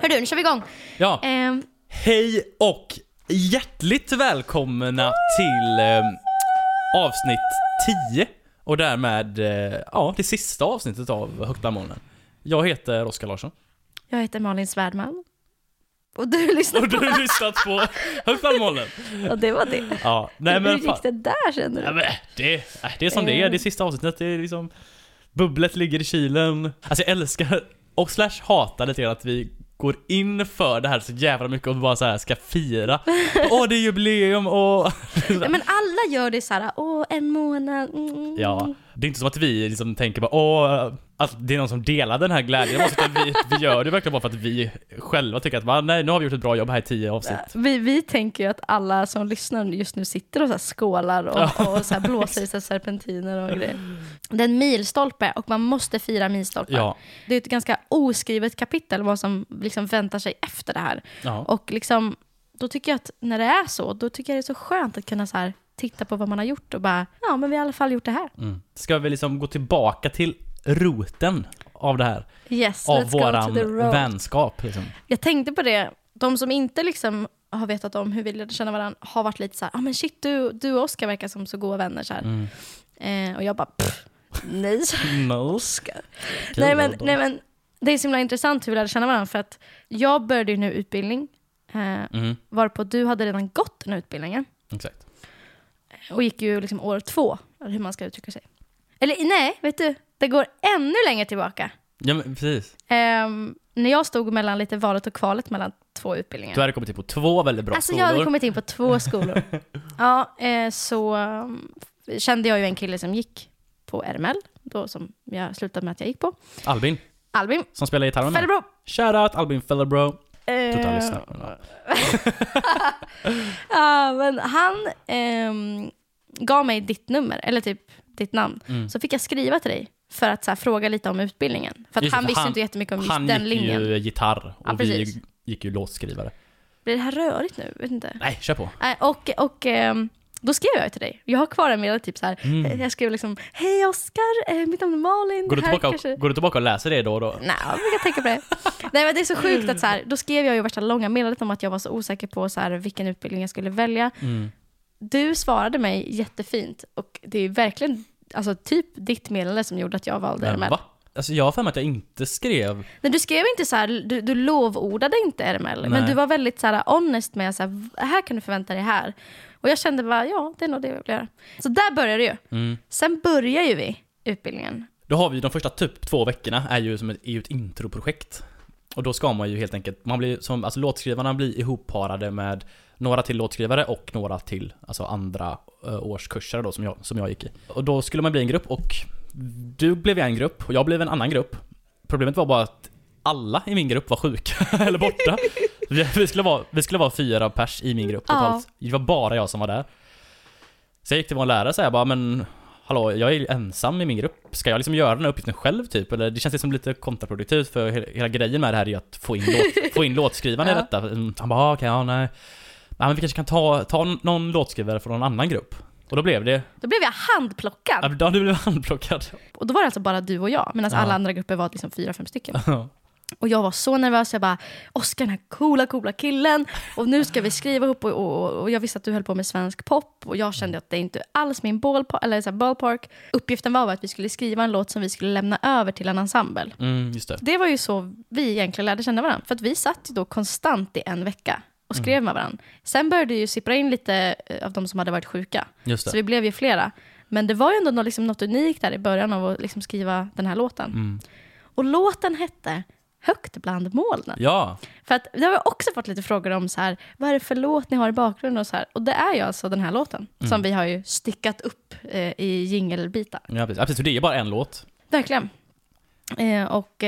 Hördu, nu kör vi igång. Ja, Ehm, hej och hjärtligt välkomna till eh, avsnitt 10 och därmed, eh, ja, det sista avsnittet av Högt bland molnen. Jag heter Oskar Larsson jag heter Malin Svärdman. Och du lyssnar och du har lyssnat på Högt bland molnen. Och det var det. Ja, nej men Hur gick det där känner Ja, du? men det, äh, det är som det är, det är sista avsnittet, det är liksom Bubblet ligger i kylen. Alltså jag älskar, och slash hatar lite grann att vi går in för det här så jävla mycket och bara så här ska fira. Åh det är jubileum och... Ja, men alla gör det såhär, åh en månad. Mm. Ja, det är inte som att vi liksom tänker bara åh, att det är någon som delar den här glädjen. Utan vi, vi gör det verkligen bara för att vi själva tycker att va, nej nu har vi gjort ett bra jobb här i tio avsnitt. Vi, vi tänker ju att alla som lyssnar just nu sitter och så skålar och, och så blåser i sig serpentiner och grejer. Det är en milstolpe och man måste fira milstolpar. Ja, Det är ett ganska oskrivet kapitel vad som liksom väntar sig efter det här. ja. Och liksom, då tycker jag att när det är så, då tycker jag det är så skönt att kunna så här, titta på vad man har gjort och bara, ja men vi har i alla fall gjort det här. Mm. Ska vi liksom gå tillbaka till roten av det här? Yes, Av våran vänskap liksom. Jag tänkte på det, de som inte liksom har vetat om hur vi lärde känna varandra har varit lite så här, ah, men shit du, du och Oskar verkar som så goda vänner så här. Mm. Eh, och jag bara, pff, nej. No. Oskar. nej, men, nej men, det är så himla intressant hur vi lärde känna varandra för att jag började ju nu utbildning, eh, Mm, varpå du hade redan gått den här utbildningen. exakt. och gick ju liksom år två, eller hur man ska uttrycka sig. Eller nej, vet du, det går ännu längre tillbaka. Ja men precis. Ehm, när jag stod mellan lite valet och kvalet mellan två utbildningar. Du hade kommit in på två väldigt bra alltså skolor. jag hade kommit in på två skolor. ja, eh, så um, kände jag ju en kille som gick på RML, då som jag slutade med att jag gick på. Albin, Albin som spelar gitarr med mig. Shoutout Albin Fellebro. Total Eh, lyssnare. ja, men han ehm, gav mig ditt nummer, eller typ ditt namn. Mm. Så fick jag skriva till dig för att så här, fråga lite om utbildningen. För att han för visste han- inte jättemycket om just Han den gick linjen. ju gitarr och Ja, vi gick ju låtskrivare. Blir det här rörigt nu? Vet inte. Nej, kör på. Och och ehm, då skrev jag till dig. Jag har kvar en med typ så här. Mm. Jag skrev liksom, hej Oskar, eh, mitt namn är Malin. Går du, tillbaka, kanske- går du tillbaka och läser det då och då? Nej, jag brukar tänka på det. Nej men det är så sjukt att så här, då skrev jag ju värsta långa meddelandet om att jag var så osäker på så här, vilken utbildning jag skulle välja. Mm. Du svarade mig jättefint och det är verkligen alltså, typ ditt meddelande som gjorde att jag valde Men RML. va? Alltså jag har för mig att jag inte skrev... Nej, du skrev inte så här, du, du lovordade inte RML, men Nej. du var väldigt så här honest med så här, här kan du förvänta dig här. Och jag kände bara, ja, det är nog det jag vill göra. Så där började det ju. Mm. Sen börjar ju vi utbildningen. Då har vi de första typ två veckorna är ju som ett, är ju ett introprojekt. Och då ska man ju helt enkelt, man blir som, alltså låtskrivarna blir ihopparade med några till låtskrivare och några till, alltså andra uh, årskurser då som jag, som jag gick i. Och då skulle man bli en grupp och du blev i en grupp och jag blev i en annan grupp. Problemet var bara att alla i min grupp var sjuka eller borta. Vi, skulle vara, vi skulle vara fyra pers i min grupp Ja. totalt. Det var bara jag som var där. Så jag gick till vår lärare och sa jag bara men Hallå, jag är ensam i min grupp. Ska jag liksom göra den här uppgiften själv typ? Eller det känns liksom lite kontraproduktivt för he- hela grejen med det här är ju att få in, låt, få in låtskrivarna i Ja. detta. Mm, Han bara, ah, okej, ja, nej. Nej men vi kanske kan ta, ta någon låtskrivare från någon annan grupp. Och då blev det, Då blev jag handplockad. ja, då blev handplockad. Och då var det alltså bara du och jag, medan Ja. alla andra grupper var liksom fyra, fem stycken. Och jag var så nervös, jag bara, Oskar den här coola, coola killen, och nu ska vi skriva ihop, och, och, och jag visste att du höll på med svensk pop, och jag kände att det inte alls min ballpark, eller så ballpark. Uppgiften var att vi skulle skriva en låt som vi skulle lämna över till en ensemble. Mm, det. Det var ju så vi egentligen lärde känna varandra, för att vi satt ju då konstant i en vecka och skrev med varandra. Sen började ju sippra in lite eh, av de som hade varit sjuka, så vi blev ju flera. Men det var ju ändå nå- liksom något unikt där i början av att liksom skriva den här låten. Mm. Och låten hette Högt bland molnen. Ja, För att det har jag också fått lite frågor om så här, vad är det för låt ni har i bakgrunden och så här. Och det är ju alltså den här låten som vi har ju stickat upp eh, i jingelbitar. ja precis. Ja, precis. För det är bara en låt. Verkligen. Eh, och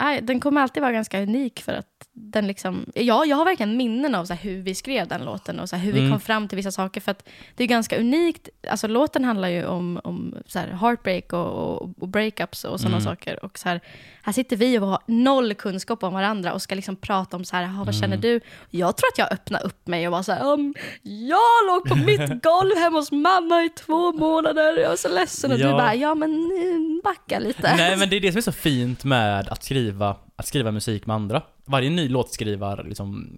nej, den kommer alltid vara ganska unik för att den liksom, ja, jag har verkligen minnen av så hur vi skrev den låten och så hur vi Mm. kom fram till vissa saker. För att det är ganska unikt, alltså låten handlar ju om, om så heartbreak och, och, och breakups och sådana Mm. saker. Och så här, här sitter vi och har noll kunskap om varandra och ska liksom prata om så här, "Ah, vad Mm. känner du? Jag tror att jag öppnade upp mig och var så här, um, jag låg på mitt golv hemma hos mamma i två månader, jag är så ledsen. Och Ja. du bara, ja men eh, backa lite. Nej men det är det som är så fint med att skriva att skriva musik med andra. Varje ny låtskrivar, liksom,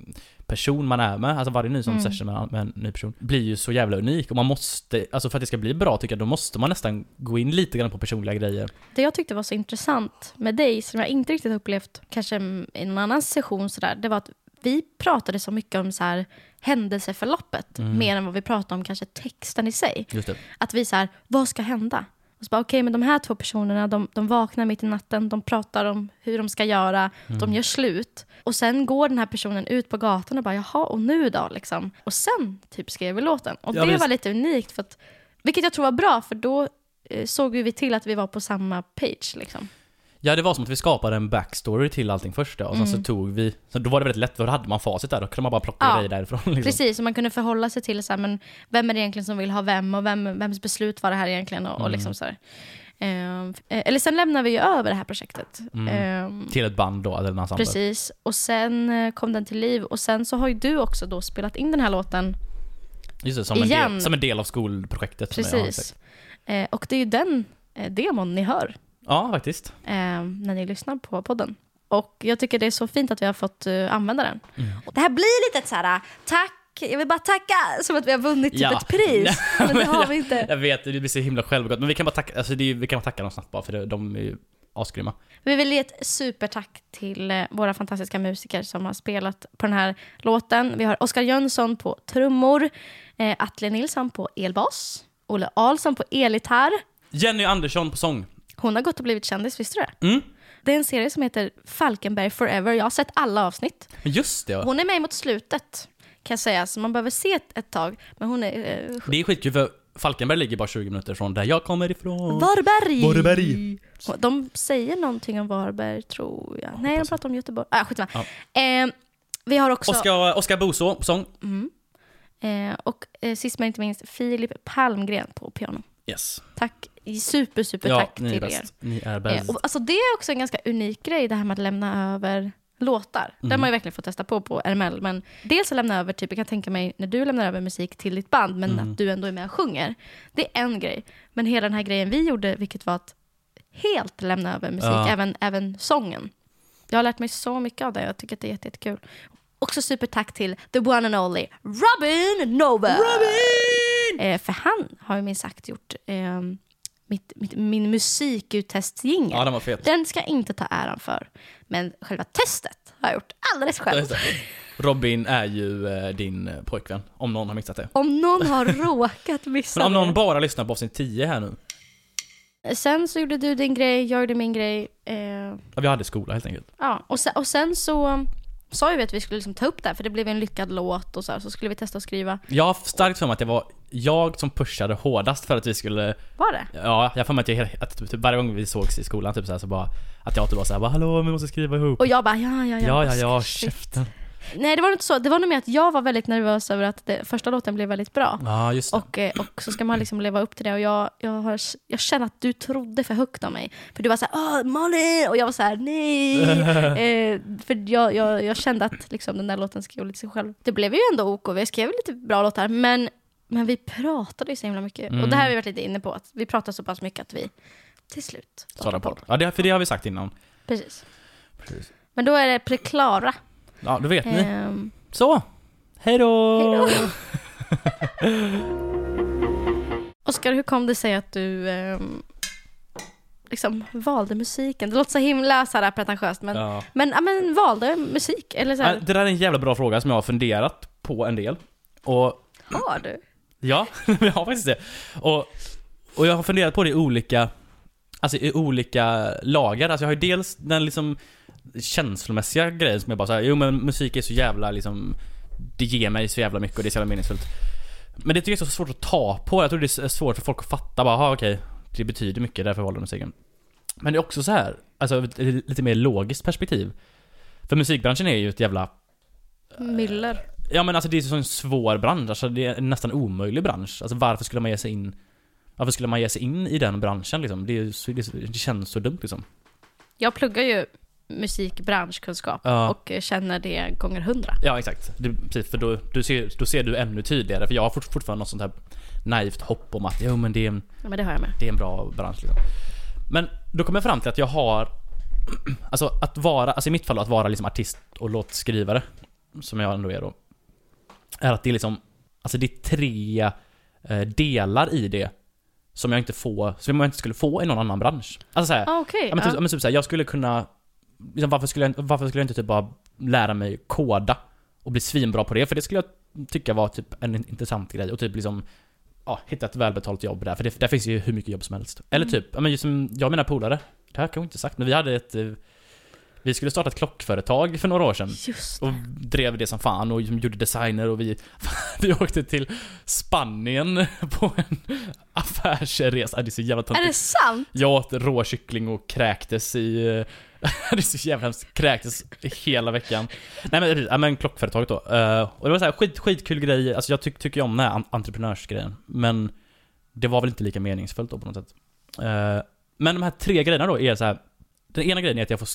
person man är med, alltså varje ny sån Mm. session med, med en ny person, blir ju så jävla unik. Och man måste, alltså för att det ska bli bra tycker jag, då måste man nästan gå in lite grann på personliga grejer. Det jag tyckte var så intressant med dig, som jag inte riktigt upplevt kanske i någon annan session, så där, det var att vi pratade så mycket om så här, händelseförloppet, Mm. mer än vad vi pratade om kanske texten i sig. Att vi så här, vad ska hända? Och så bara, okej, men de här två personerna, de, de vaknar mitt i natten, de pratar om hur de ska göra, Mm. de gör slut. Och sen går den här personen ut på gatan och bara, jaha, och nu då? Liksom. Och sen typ skrev vi låten. Och Ja, det visst. var lite unikt, för att, vilket jag tror var bra, för då eh, såg vi till att vi var på samma page. Liksom. Ja, det var som att vi skapade en backstory till allting först ja, och sen Mm. så tog vi, så då var det väldigt lätt, för då hade man facit där, då kunde man bara plocka Ja. grejer därifrån liksom. Precis, och man kunde förhålla sig till så här, men vem är det egentligen som vill ha vem och vem, vems beslut var det här egentligen? Och, och Mm. liksom så här. Ehm, eh, eller sen lämnade vi ju över det här projektet. Mm. Ehm, Till ett band då, eller en ensemble. Precis, och sen eh, kom den till liv. Och sen så har ju du också då spelat in den här låten. Just det, som en, Igen. del, som en del av skolprojektet. Precis. Eh, och det är ju den eh, demon ni hör Ja, faktiskt. eh, när ni lyssnar på podden. Och jag tycker det är så fint att vi har fått eh, använda den. Mm. Det här blir lite ett så här, tack, jag vill bara tacka, som att vi har vunnit typ Ja. ett pris. Men det har vi inte. Jag vet, det blir så himla självgott, men vi kan bara tacka, alltså är, vi kan bara tacka dem snabbt bara, för de är ju asgrymma. Vi vill ge ett supertack till eh, våra fantastiska musiker som har spelat på den här låten. Vi har Oskar Jönsson på trummor, eh, Atle Nilsson på elbas, Olle Ahlsson på elgitarr. Jenny Andersson på sång. Hon har gått och blivit kändis, visste du det? Mm. Det är en serie som heter Falkenberg Forever. Jag har sett alla avsnitt. Just det, ja. Hon är med mot slutet, kan jag säga, så man behöver se ett, ett tag. Men hon är... Eh, Det är skitkul för Falkenberg ligger bara 20 minuter från där jag kommer ifrån. Varberg! Varberg. De säger någonting om Varberg, tror jag. Nej, de pratar om Göteborg. Ah, skitsamma. Ja. Eh, vi har också... Oskar, Oskar Boso på sång. Mm. Eh, och eh, sist men inte minst Filip Palmgren på piano. Yes. Tack, super, super Ja, tack ni är till er. Ni är Eh, bäst. och, alltså, det är också en ganska unik grej det här med att lämna över låtar. Det har Mm. man ju verkligen fått testa på på RML. Men dels att lämna över, typ, jag kan tänka mig när du lämnar över musik till ditt band, men Mm. att du ändå är med och sjunger. Det är en grej. Men hela den här grejen vi gjorde, vilket var att helt lämna över musik, Ja. även, även sången. Jag har lärt mig så mycket av det, jag tycker att det är jätte- jättekul. Också supertack till the one and only Robin Nova. Robin! Eh, för han har ju minst sagt gjort eh, mitt, mitt, min musikuttestjingel. Ja, den var fet. Den ska jag inte ta äran för. Men själva testet har jag gjort alldeles själv. det. Robin är ju eh, din eh, pojkvän, om någon har missat det. Om någon har råkat missa Men om någon det. bara lyssnar på avsnitt 10 här nu. Sen så gjorde du din grej, jag gjorde min grej. Eh, Ja, vi hade skola helt enkelt. ja. och, sen, och sen så sa ju vi att vi skulle liksom ta upp det här, för det blev en lyckad låt och så, här, så skulle vi testa att skriva. Jag har starkt för mig att det var jag som pushade hårdast för att vi skulle Var det? Ja, jag har för mig att, jag, att typ, varje gång vi sågs i skolan typ så, här, så bara Att jag typ var såhär bara 'Hallå, vi måste skriva ihop' Och jag bara ja, ja, ja. Ja, ja, ja, käften Nej, det var inte så. Det var nog mer att jag var väldigt nervös över att det, första låten blev väldigt bra. Ja, just det. Och, eh, och så ska man liksom leva upp till det. Och jag, jag, har, jag känner att du trodde för högt om mig. För du var så här, åh Malin! Och jag var så här, nej! eh, för jag, jag, jag kände att liksom, den där låten skrev lite sig själv. Det blev ju ändå OK, vi skrev lite bra låtar. Men, men vi pratade ju så himla mycket. Mm. Och det här har vi varit lite inne på, att vi pratade så pass mycket att vi till slut Svarar på Ja, det, för det har vi sagt innan. Precis. Precis. Men då är det preklara. Ja, då vet ni. Ehm, Så! Hejdå! Hejdå. Oskar, hur kom det sig att du ehm, liksom valde musiken? Det låter så himla så här, pretentiöst, men, Ja. men, ja, men valde musik? Eller så här, Det där är en jävla bra fråga som jag har funderat på en del. Och har du? Ja, jag har faktiskt det. Och, och jag har funderat på det i olika, alltså i olika lager. Alltså jag har ju dels den liksom känslomässiga grejen som jag bara säger, jo men musik är så jävla liksom, det ger mig så jävla mycket och det är så jävla meningsfullt. Men det tycker jag är så svårt att ta på. Jag tror det är svårt för folk att fatta bara, "Aha, okej, det betyder mycket, därför valde jag musiken. Men det är också så här, alltså ett lite mer logiskt perspektiv. För musikbranschen är ju ett jävla Myller. Ja men alltså det är så en svår bransch, alltså det är en nästan omöjlig bransch. Alltså varför skulle man ge sig in Varför skulle man ge sig in i den branschen liksom? Det, är, ju det känns så dumt liksom. Jag pluggar ju musikbranschkunskap Ja. och känner det gånger hundra. Ja exakt, det, precis, för då, du ser, då ser du ännu tydligare, för jag har fort, fortfarande något sånt här naivt hopp om att jo men det är en, Ja, men det har jag med. det är en bra bransch liksom. Men då kommer jag fram till att jag har Alltså att vara, alltså i mitt fall att vara liksom artist och låtskrivare, som jag ändå är då, är att det är liksom, alltså det är tre eh, delar i det som jag inte får, som jag inte skulle få i någon annan bransch. Alltså såhär, Ah, Okej. ja, men typ, ja. ja. men typ såhär, jag skulle kunna, liksom, varför, skulle jag, varför skulle jag inte typ bara lära mig koda och bli svinbra på det? För det skulle jag tycka var typ en intressant grej och typ liksom Ja, hitta ett välbetalt jobb där, för det, där finns ju hur mycket jobb som helst. Eller Mm. typ, ja men just som jag och mina polare, det här har jag inte sagt, men vi hade ett eh, Vi skulle starta ett klockföretag för några år sedan Just och drev det som fan och liksom gjorde designer och vi, vi åkte till Spanien på en affärsresa. Det är så jävla Är det töntigt. sant? Jag åt rå kyckling och kräktes i... det är så jävla hemskt. Kräktes hela veckan. Nej men, ja, men klockföretaget då. Eh, och det var så här skit, skitkul grej. Alltså jag tyck, tycker ju om den här en- entreprenörsgrejen. Men det var väl inte lika meningsfullt då på något sätt. Eh, men de här tre grejerna då är så här. Den ena grejen är att jag får,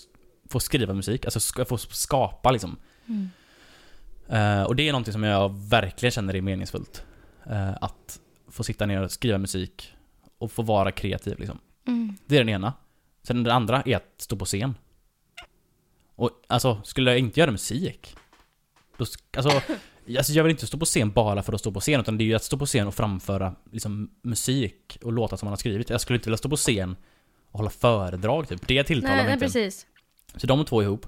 får skriva musik. Alltså jag får skapa liksom. Mm. Eh, och det är någonting som jag verkligen känner är meningsfullt. Att få sitta ner och skriva musik och få vara kreativ liksom. Mm. Det är den ena. Sen den andra är att stå på scen. Och alltså, skulle jag inte göra musik, då, alltså, alltså jag vill inte stå på scen bara för att stå på scen, utan det är ju att stå på scen och framföra liksom, musik och låtar som man har skrivit. Jag skulle inte vilja stå på scen och hålla föredrag typ. Det tilltalar Nej, mig nej, inte. precis. Så de två ihop.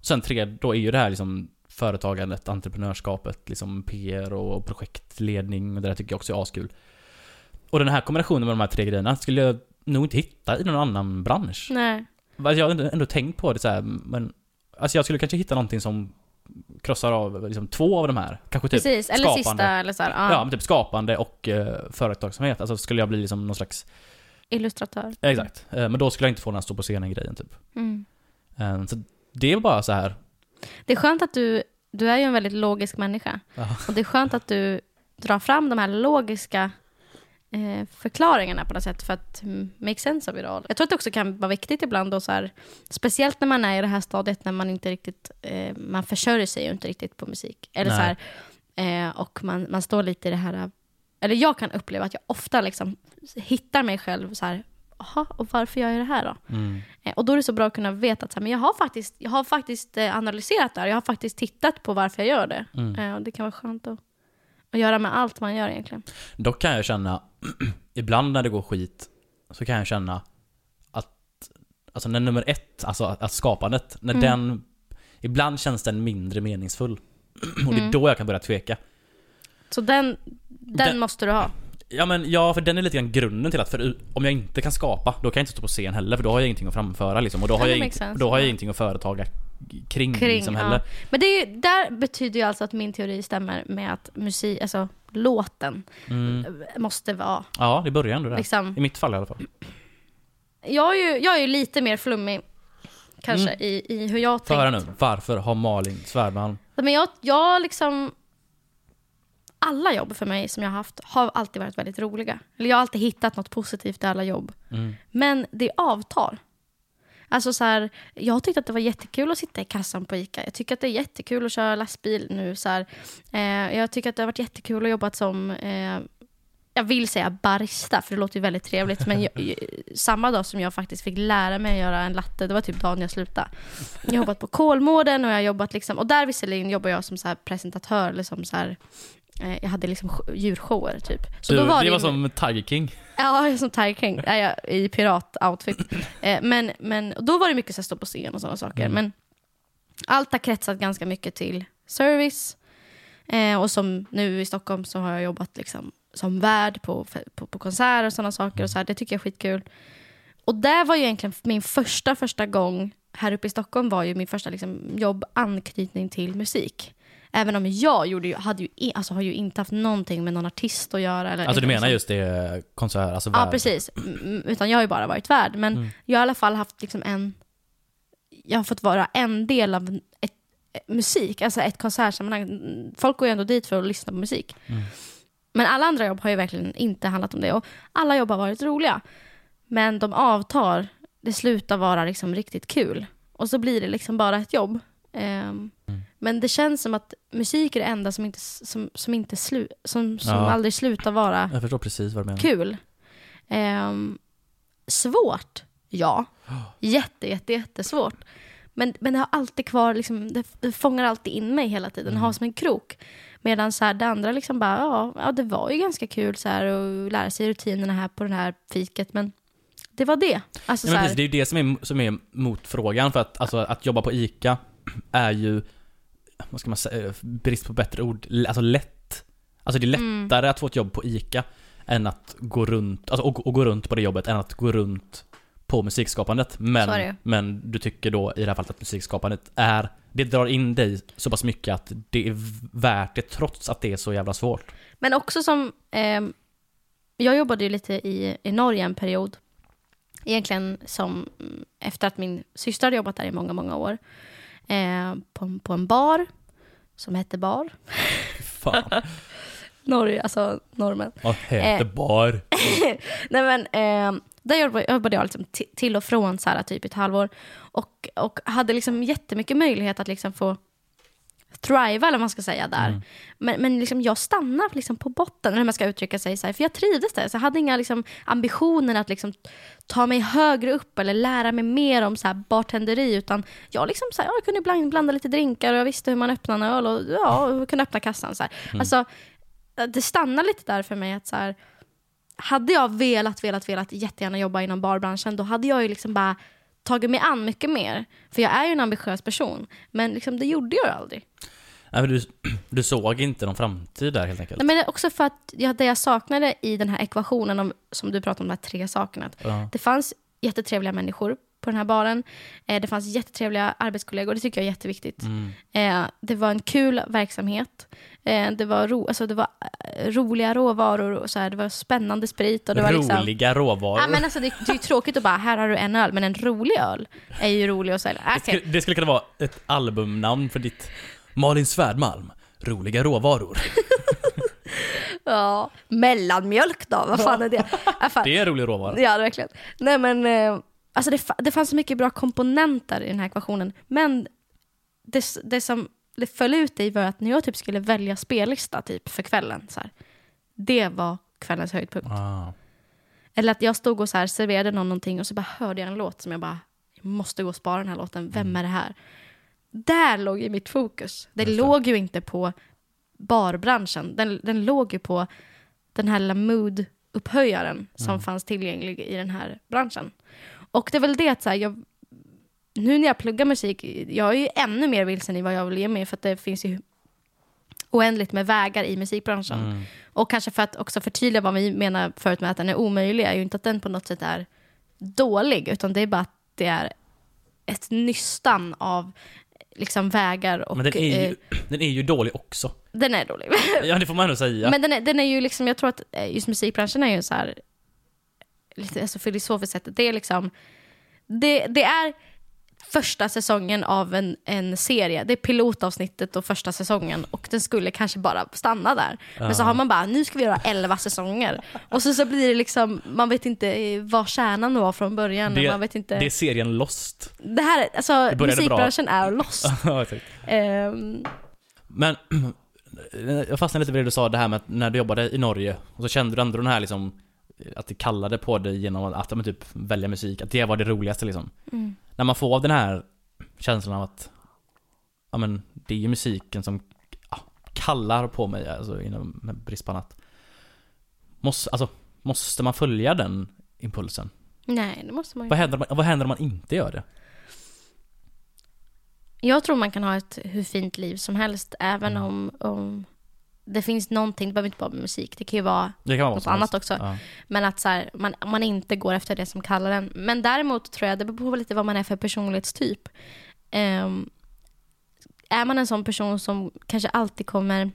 Sen tre, då är ju det här liksom företagandet, entreprenörskapet, liksom PR och projektledning och det där tycker jag också är askul. Och den här kombinationen med de här tre grejerna skulle jag nog inte hitta i någon annan bransch. Nej. Alltså, Jag har ändå, ändå tänkt på det så här, men Alltså jag skulle kanske hitta någonting som krossar av liksom två av de här. Kanske typ precis. Eller skapande. sista eller så här, ja. Ja, men typ skapande och eh, företagsamhet. Alltså skulle jag bli liksom någon slags... Illustratör. Exakt. Eh, men då skulle jag inte få den här stå på scenen-grejen typ. Mm. Eh, så det är bara så här. Det är skönt att du, du är ju en väldigt logisk människa. Ja. Och det är skönt att du drar fram de här logiska eh, förklaringarna på något sätt för att make sense of it all. Jag tror att det också kan vara viktigt ibland och så här, speciellt när man är i det här stadiet när man inte riktigt, eh, man försörjer sig ju inte riktigt på musik. Eller så här, eh, och man, man står lite i det här, eller jag kan uppleva att jag ofta liksom hittar mig själv så här, jaha, och varför gör jag det här då? Mm. Eh, Och då är det så bra att kunna veta att så här, men jag har faktiskt, jag har faktiskt eh, analyserat det här. Jag har faktiskt tittat på varför jag gör det. Mm. Och det kan vara skönt att, att göra med allt man gör egentligen. Dock kan jag känna, ibland när det går skit, så kan jag känna att, alltså när nummer ett, alltså att skapandet, när Mm. den, ibland känns den mindre meningsfull. Och det är Mm. då jag kan börja tveka. Så den, den, Den- måste du ha. Ja men ja, för den är lite grann grunden till att för om jag inte kan skapa, då kan jag inte stå på scen heller för då har jag ingenting att framföra liksom. Och då har, Ja, jag, inget, då har jag ja. ingenting att företaga kring, Kring, liksom ja. heller. Men det är ju, där betyder ju alltså att min teori stämmer med att musik, alltså låten Mm. måste vara Ja, det börjar ändå där. liksom. I mitt fall i alla fall. Jag är ju, jag är ju lite mer flummig kanske Mm. i, i hur jag höra tänkt. nu, varför har Malin Svärdmalm... Men jag, jag liksom... Alla jobb för mig som jag har haft har alltid varit väldigt roliga. Eller jag har alltid hittat något positivt i alla jobb. Mm. Men det avtar. Alltså så här, jag tyckte att det var jättekul att sitta i kassan på ICA. Jag tycker att det är jättekul att köra lastbil nu. Så här. Eh, jag tycker att det har varit jättekul att jobba som, eh, jag vill säga barista, för det låter ju väldigt trevligt. Men jag, samma dag som jag faktiskt fick lära mig att göra en latte, det var typ dagen jag slutade. Jag har jobbat på Kolmården och jag har jobbat liksom, och där visserligen jobbar jag som så här presentatör, eller som så här, jag hade liksom djurshower typ. Så Du, då var det var som Tiger King. Ja, som Tiger King. Ja, I pirat-outfit. Eh, men, men då var det mycket så här stå på scen och sådana saker. Mm. Men allt har kretsat ganska mycket till service. Eh, och som nu i Stockholm så har jag jobbat liksom som värd på, på, på konserter och sådana saker. Och så här, det tycker jag är skitkul. Och det var ju egentligen min första, första gång här uppe i Stockholm var ju min första liksom, jobbanknytning till musik. Även om jag gjorde ju, hade ju, alltså, har ju inte haft någonting med någon artist att göra. Eller, Alltså du menar liksom- just det, konsert, alltså Ja, precis. Utan jag har ju bara varit värd. Men Mm. jag har i alla fall haft liksom en... Jag har fått vara en del av ett, musik, alltså ett konsertsammanhang. Mm, Folk går ju ändå dit för att lyssna på musik. Mm. Men alla andra jobb har ju verkligen inte handlat om det. Och alla jobb har varit roliga. Men de avtar, det slutar vara liksom riktigt kul. Och så blir det liksom bara ett jobb. Ehm, Mm. Men det känns som att musik är det enda som inte, som, som inte slu, som, som Ja. aldrig slutar vara Jag förstår precis vad du menar. kul. Ehm, svårt Ja. Jätte, jätte, jättesvårt. Men, men det har alltid kvar, liksom, det, det fångar alltid in mig hela tiden, Mm. har som en krok. Medan så här, det andra liksom bara, ja, ja, det var ju ganska kul så här att lära sig rutinerna här på det här fiket, men det var det. Alltså, Ja, men precis, det är ju det som är, som är motfrågan för att, alltså, att jobba på ICA är ju, vad ska man säga, brist på bättre ord, alltså lätt. Alltså det är Mm. lättare att få ett jobb på ICA än att gå runt, alltså och, och gå runt på det jobbet än att gå runt på musikskapandet. Men, men du tycker då i det här fallet att musikskapandet är, det drar in dig så pass mycket att det är värt det trots att det är så jävla svårt. Men också som, ehm, jag jobbade ju lite i, i Norge en period. Egentligen som, mm, efter att min syster hade jobbat där i många, många år. Eh, på, på en bar, som hette Bar. Fan, Norge, alltså normen. vad heter Eh. bar? Nej men, eh, där jobbade, jag liksom ti- till och från så här, typ ett halvår. Och, och hade liksom jättemycket möjlighet att liksom få thriva, eller vad man ska säga, där. Mm. Men, men liksom jag stannade liksom på botten, eller hur man ska uttrycka sig, så här, för jag trivdes där. Så jag hade inga liksom, ambitioner att liksom, ta mig högre upp eller lära mig mer om så här, bartenderi, utan jag, liksom, så här, ja, jag kunde ibland blanda lite drinkar och jag visste hur man öppnar en öl och ja, och kunde öppna kassan. Så här. Alltså, det stannade lite där för mig att så här, hade jag velat, velat, velat jättegärna jobba inom barbranschen, då hade jag ju liksom bara tagit mig an mycket mer. För jag är ju en ambitiös person, men liksom, det gjorde jag aldrig. Nej, men du, du såg inte någon framtid där helt enkelt? Nej, men det är också för att jag, det jag saknade i den här ekvationen, om, som du pratade om, de här tre sakerna. Att Ja. Det fanns jättetrevliga människor på den här baren. Eh, det fanns jättetrevliga arbetskollegor, det tycker jag är jätteviktigt. Mm. Eh, det var en kul verksamhet. Eh, det, var ro, alltså, det var eh, roliga råvaror, och så här, det var spännande sprit. Och det var liksom, Roliga råvaror. Ja, men alltså, det, det är ju tråkigt att bara, här har du en öl, men en rolig öl är ju rolig att sälja. det, Okej. skulle, det skulle kunna vara ett albumnamn för ditt Malin Svärdmalm. Roliga råvaror. Ja, mellanmjölk då, vad fan är det? Ja, fan. Det är en rolig råvara. Ja, verkligen. Nej men, eh, alltså det, det fanns så mycket bra komponenter i den här ekvationen. Men det, det som det föll ut i var att när jag typ skulle välja spellista typ för kvällen, så här, det var kvällens höjdpunkt. Ah. Eller att jag stod och så här, serverade någon någonting och så bara hörde jag en låt som jag bara, jag måste gå och spara den här låten, vem är det här? Där låg ju mitt fokus. Det Just det. låg ju inte på barbranschen, den, den låg ju på den här lilla mood-upphöjaren som fanns tillgänglig i den här branschen. Och det är väl det att så här, jag, nu när jag pluggar musik, jag är ju ännu mer vilsen i vad jag vill ge mig för att det finns ju oändligt med vägar i musikbranschen. Mm. Och kanske för att också förtydliga vad vi menar förut med att den är omöjlig, är ju inte att den på något sätt är dålig, utan det är bara att det är ett nystan av liksom vägar och... Men den är, eh, ju, den är ju dålig också. den är dålig. Ja, det får man ändå säga. Men den är, den är ju liksom, jag tror att eh, just musikbranschen är ju så här, lite alltså filosofiskt sett, det är liksom, det, det är första säsongen av en, en serie. Det är pilotavsnittet och första säsongen och den skulle kanske bara stanna där. Men så Ja. har man bara, nu ska vi göra elva säsonger. Och så, så blir det liksom, man vet inte eh, vad kärnan var från början. Det- man vet inte. Det är serien Lost. Det här, alltså Det började bra. musikbranschen är lost. Ehm, Men jag fastnade lite vid det du sa, det här med att när du jobbade i Norge och så kände du ändå den här liksom att det kallade på dig genom att men, typ välja musik, att det var det roligaste liksom. mm. När man får den här känslan av att ja men det är ju musiken som ja, kallar på mig, alltså inom med brist på annat. Måste, alltså, måste man följa den impulsen? Nej, det måste man ju. Vad händer, vad händer om man inte gör det? Jag tror man kan ha ett hur fint liv som helst, även Mm. om, om det finns någonting, det behöver inte bara vara musik, det kan ju vara Det kan vara något annat också. Ja. Men att så här, man, man inte går efter det som kallar en. Men däremot tror jag, det beror på lite vad man är för personlighetstyp. Ehm, är man en sån person som kanske alltid kommer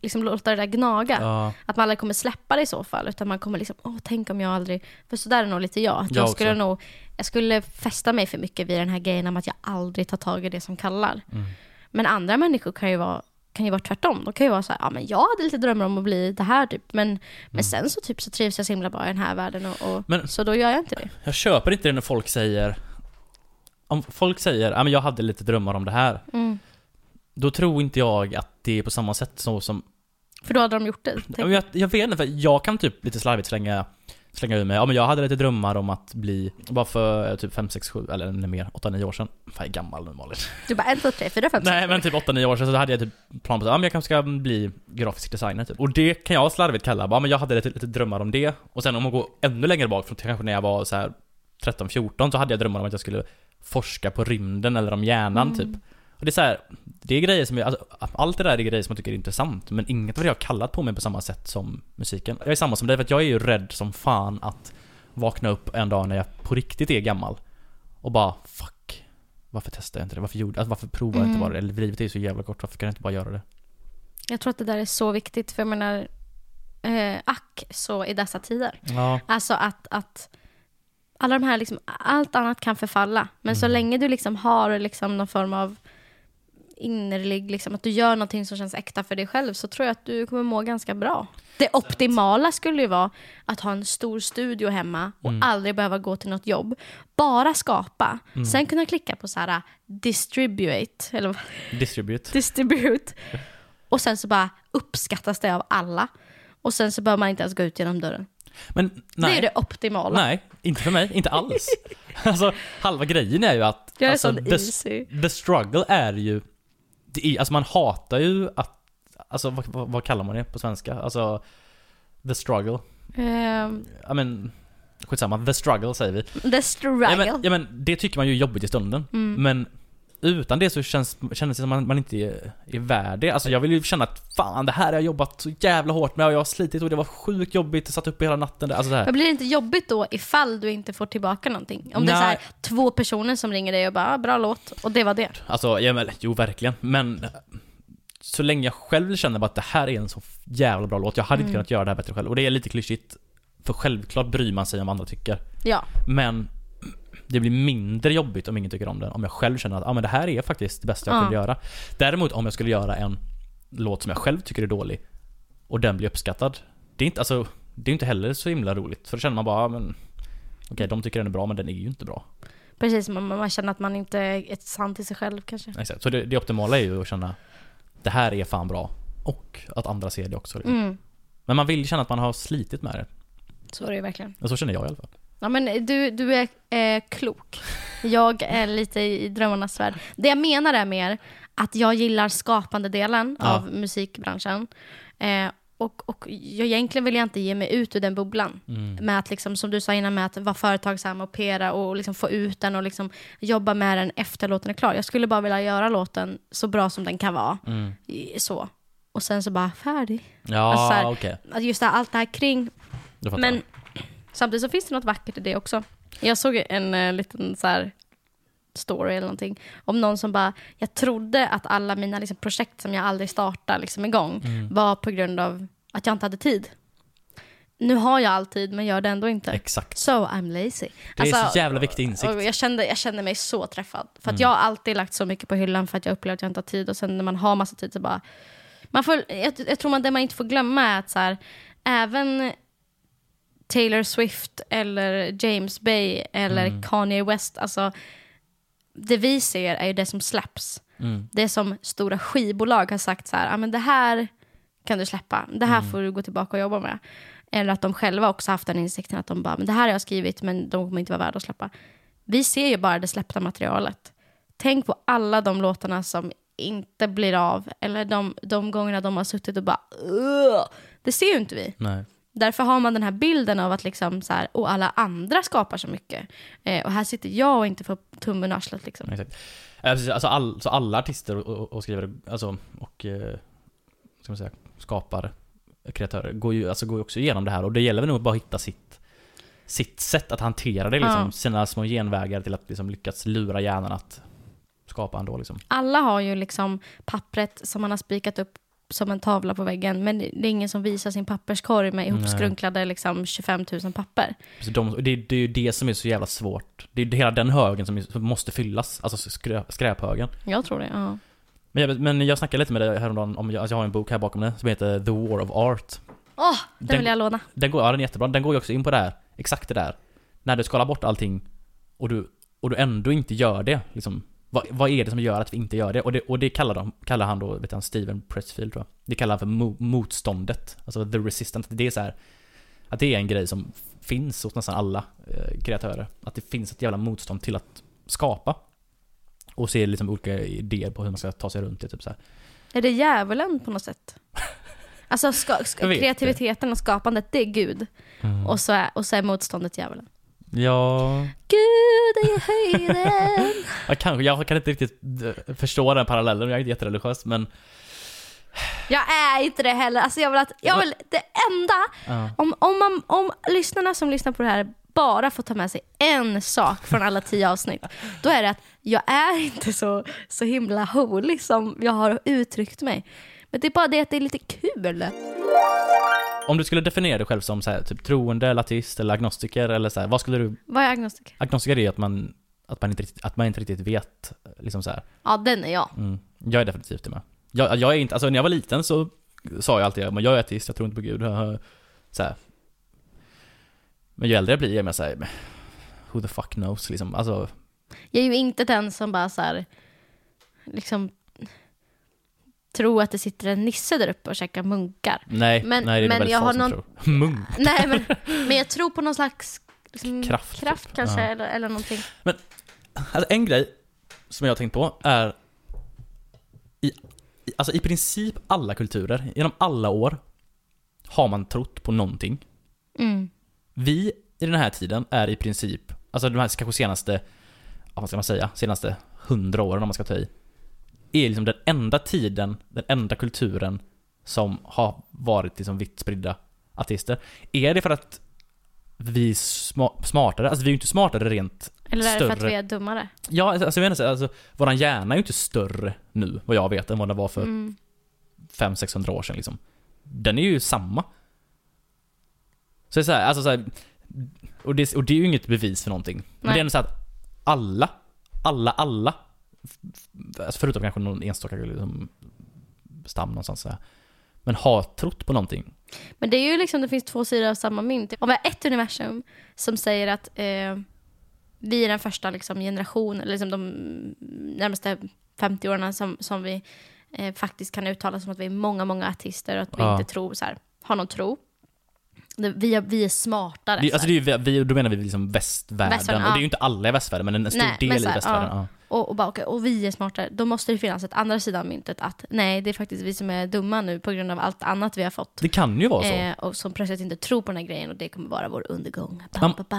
liksom låta det där gnaga, Ja. att man aldrig kommer släppa det i så fall, utan man kommer liksom, åh tänk om jag aldrig, för så där är nog lite jag. Jag jag, också. skulle nog, jag skulle fästa mig för mycket vid den här grejen om att jag aldrig tar tag i det som kallar. Mm. Men andra människor kan ju vara kan ju vara tvärtom. De kan ju vara så här, ja men jag hade lite drömmar om att bli det här typ, men, men sen så typ så trivs jag så himla bra i den här världen och, och Mm. Men- så då gör jag inte det. Jag köper inte det när folk säger Om folk säger ja men jag hade lite drömmar om det här Mm. Då tror inte jag att det är på samma sätt så som För då hade de gjort det. Jag, jag vet inte, för jag kan typ lite slarvigt slänga slänga ur mig, ja men jag hade lite drömmar om att bli, bara för eh, typ 5, 6, 7 eller ännu mer, 8-9 år sedan. Fan jag är gammal nu Malin. Du bara 1, 2, 3, 4, 5, 6. Nej men typ 8-9 år sedan så hade jag typ plan på att ja, men jag kanske ska bli grafisk designer typ. Och det kan jag slarvigt kalla, bara, men jag hade lite, lite drömmar om det. Och sen om man går ännu längre bak, från kanske när jag var så här 13-14 så hade jag drömmar om att jag skulle forska på rymden eller om hjärnan Mm. typ. Och det är så här, det är grejer som jag, alltså, allt det där är grejer som jag tycker är intressant men inget av det har kallat på mig på samma sätt som musiken. Jag är samma som dig för att jag är ju rädd som fan att vakna upp en dag när jag på riktigt är gammal och bara fuck. Varför testar jag inte det? Varför, gjorde, alltså, varför provar jag inte Mm. bara det? Eller livet är ju så jävla kort, varför kan jag inte bara göra det? Jag tror att det där är så viktigt, för jag menar, eh, ack så i dessa tider. Ja. Alltså att, att alla de här, liksom, allt annat kan förfalla. Men så Mm. länge du liksom har liksom någon form av innerlig, liksom, att du gör någonting som känns äkta för dig själv så tror jag att du kommer må ganska bra. Det optimala skulle ju vara att ha en stor studio hemma och Mm. aldrig behöva gå till något jobb. Bara skapa. Mm. Sen kunna klicka på så här distribute, eller Distribute. distribute. Och sen så bara uppskattas det av alla. Och sen så behöver man inte ens gå ut genom dörren. Men nej. Det är det optimala. Nej, inte för mig. Inte alls. alltså, halva grejen är ju att Jag är alltså, sån the, easy. the struggle är ju... Det är, alltså man hatar ju att... Alltså vad, vad, vad kallar man det på svenska? Alltså... The struggle. Ehm, Ja men... Skitsamma, the struggle säger vi. the struggle. Ja men, ja men det tycker man ju är jobbigt i stunden. Mm. Men utan det så känns, känns det som att man inte är, är värd det. Alltså jag vill ju känna att fan det här har jag jobbat så jävla hårt med och jag har slitit och det var sjukt jobbigt, jag satt uppe hela natten. Alltså så här. Men blir det inte jobbigt då ifall du inte får tillbaka någonting? Om det är så här, Nej. två personer som ringer dig och bara ah, “bra låt” och det var det. Alltså, ja, men, jo verkligen. Men så länge jag själv känner bara att det här är en så jävla bra låt, jag hade inte Mm. kunnat göra det här bättre själv. Och det är lite klyschigt, för självklart bryr man sig om vad andra tycker. Ja. Men det blir mindre jobbigt om ingen tycker om den, om jag själv känner att ah, men det här är faktiskt det bästa jag Ja. kunde göra. Däremot om jag skulle göra en låt som jag själv tycker är dålig, och den blir uppskattad. Det är inte, alltså, det är inte heller så himla roligt. För då känner man bara, ah, men Okej, de tycker den är bra, men den är ju inte bra. Precis, man, man känner att man inte är sann till sig själv kanske. Exakt. Så det, det optimala är ju att känna Det här är fan bra. Och att andra ser det också. Liksom. Mm. Men man vill känna att man har slitit med det. Så är det ju verkligen. Och så känner jag i alla fall. Ja men du, du är eh, klok. Jag är lite i drömmarnas värld. Det jag menar är mer att jag gillar skapande delen Ja. av musikbranschen. Eh, och, och jag, egentligen vill jag inte ge mig ut ur den bubblan. Mm. Med att, liksom, som du sa innan, med att vara företagsam och pera och liksom få ut den och liksom jobba med den efter låten är klar. Jag skulle bara vilja göra låten så bra som den kan vara. Mm. Så. Och sen så bara färdig. Ja, Alltså så här-. Att Just det, allt det här kring men. Samtidigt så finns det något vackert i det också. Jag såg en uh, liten så här story eller någonting om någon som bara, jag trodde att alla mina liksom, projekt som jag aldrig startar liksom, igång Mm. var på grund av att jag inte hade tid. Nu har jag all tid men gör det ändå inte. Exakt. So I'm lazy. Det är Alltså, så jävla viktig insikt. jag, kände, jag kände mig så träffad. För att Mm. jag har alltid lagt så mycket på hyllan för att jag upplever att jag inte har tid. Och sen när man har massa tid så bara... Man får, jag, jag tror man, det man inte får glömma är att så här, även Taylor Swift eller James Bay eller Mm. Kanye West, alltså det vi ser är ju det som släpps. Mm. Det som stora skivbolag har sagt så här, ah, men det här kan du släppa, det här Mm. får du gå tillbaka och jobba med. Eller att de själva också haft den insikten att de bara, men det här har jag skrivit men de kommer inte vara värda att släppa. Vi ser ju bara det släppta materialet. Tänk på alla de låtarna som inte blir av, eller de, de gångerna de har suttit och bara "Ugh." Det ser ju inte vi. Nej. Därför har man den här bilden av att liksom så här, och alla andra skapar så mycket. Eh, och här sitter jag och inte får tummen ur arslet liksom. Exakt. Precis. Alltså, all, så alla artister och, och, och skrivare, alltså, och eh, ska man säga, skapare, kreatörer, går ju, alltså, går ju också igenom det här och det gäller väl nog bara att hitta sitt sitt sätt att hantera det liksom, Ja. sina små genvägar till att liksom lyckas lura hjärnan att skapa ändå liksom. Alla har ju liksom pappret som man har spikat upp som en tavla på väggen. Men det är ingen som visar sin papperskorg med ihopskrunklade liksom 25 000 papper. Så de, det, det är ju det som är så jävla svårt. Det är ju hela den högen som, måste fyllas, alltså skrä, skräphögen. Jag tror det, ja. Men jag, men jag snackade lite med dig häromdagen om, alltså jag har en bok här bakom det som heter The War of Art. Åh, den, Den- vill jag låna. Den går, ja den är jättebra, den går ju också in på det här, exakt det där. När du skalar bort allting och du, och du ändå inte gör det, liksom. Vad, vad är det som gör att vi inte gör det? Och det, och det kallar, de, kallar han då, vet han, Steven Pressfield tror jag. Det kallar han för mo, motståndet. Alltså the resistant. Det är så här. att det är en grej som finns hos nästan alla eh, kreatörer. Att det finns ett jävla motstånd till att skapa. Och se liksom olika idéer på hur man ska ta sig runt det. Typ så här. Är det djävulen på något sätt? Alltså ska, ska, kreativiteten och skapandet, det är Gud. Och, så är, och så är motståndet djävulen. Ja, Gud är höjden. jag, kanske, jag kan inte riktigt eh, förstå den parallellen, jag är inte jättereligiös men... Jag är inte det heller. Alltså jag vill att, jag vill, det enda, Ja. om, om, man, om lyssnarna som lyssnar på det här bara får ta med sig en sak från alla tio avsnitt, då är det att jag är inte så, så himla holy som jag har uttryckt mig. Men det är bara det att det är lite kul. Om du skulle definiera dig själv som så här, typ troende, eller ateist eller agnostiker eller så här, vad skulle du... Vad är agnostiker? Agnostiker är att man, att man, inte, riktigt, att man inte riktigt vet, liksom så här. Ja, den är jag. Mm. Jag är definitivt det med. Jag, jag är inte, alltså när jag var liten så sa jag alltid men jag är ateist, jag tror inte på Gud. Så här. Men ju äldre jag blir, jag mer såhär, who the fuck knows liksom. Alltså, Jag är ju inte den som bara så här, liksom tror att det sitter en nisse där uppe och käkar munkar. nej, Men- nej det är men väldigt jag har någon- tror. Munk. Nej, men, men jag tror på någon slags liksom, Kraft, kraft typ. kanske, Ja. eller, eller någonting. Alltså en grej som jag har tänkt på är i, Alltså i princip alla kulturer, genom alla år har man trott på någonting. Mm. Vi i den här tiden är i princip, alltså de här kanske senaste, vad ska man säga, senaste hundra åren om man ska ta i, är liksom den enda tiden, den enda kulturen som har varit liksom vitt spridda ateister. Är det för att vi är sma- smartare? Alltså vi är ju inte smartare rent Eller är det för att Större. vi är dummare? Ja, alltså jag vet inte, alltså, våran hjärna är ju inte större nu, vad jag vet, än vad den var för Mm. 500-600 år sedan liksom. Den är ju samma. Så det är så här, alltså så här, och, det, och det är ju inget bevis för någonting. Men Nej. det är ändå så att alla, alla, alla, alltså förutom kanske någon enstaka liksom, stam någonstans så här, men har trott på någonting. Men det är ju liksom, det finns två sidor av samma mynt. Om vi har ett universum som säger att eh, vi är den första liksom, generationen, eller liksom de närmaste 50 åren som, som vi eh, faktiskt kan uttala som att vi är många, många artister och att vi Ja. inte tror så här, har någon tro. Vi, är, vi är smartare. Det, så alltså här. det är vi, då menar vi liksom västvärlden, Västvärlden, och det är ju inte alla i västvärlden, men en stor Nej, del så i här, västvärlden. ja. Ja. och, och, bara, okej, och vi är smartare. Då måste det finnas ett andra sidan av myntet att nej, det är faktiskt vi som är dumma nu på grund av allt annat vi har fått. Det kan ju vara så. Eh, och som plötsligt inte tror på den här grejen och det kommer vara vår undergång. Ba, Man- ba, ba.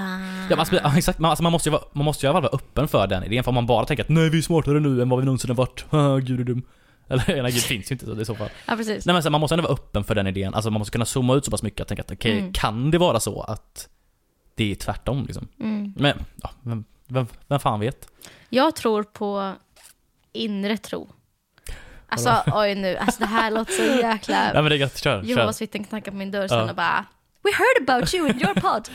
Ja, alltså, exakt. Man, alltså, man måste ju vara, man måste ju vara öppen för den idén, för om man bara tänker att nej vi är smartare nu än vad vi någonsin har varit, gud är dum. Eller nej, gud finns ju inte så i så fall. Ja, precis. Nej men så, man måste ändå vara öppen för den idén, alltså man måste kunna zooma ut så pass mycket att tänka att okej, Mm. kan det vara så att det är tvärtom liksom? Mm. Men, ja, vem, vem, vem fan vet? Jag tror på inre tro. Alltså oj nu, alltså det här låter så Nej jäkla... men det är gött, kör, kör. Jehovas vittnen knackar på min dörr sen Ja. och bara We heard about you in your pod.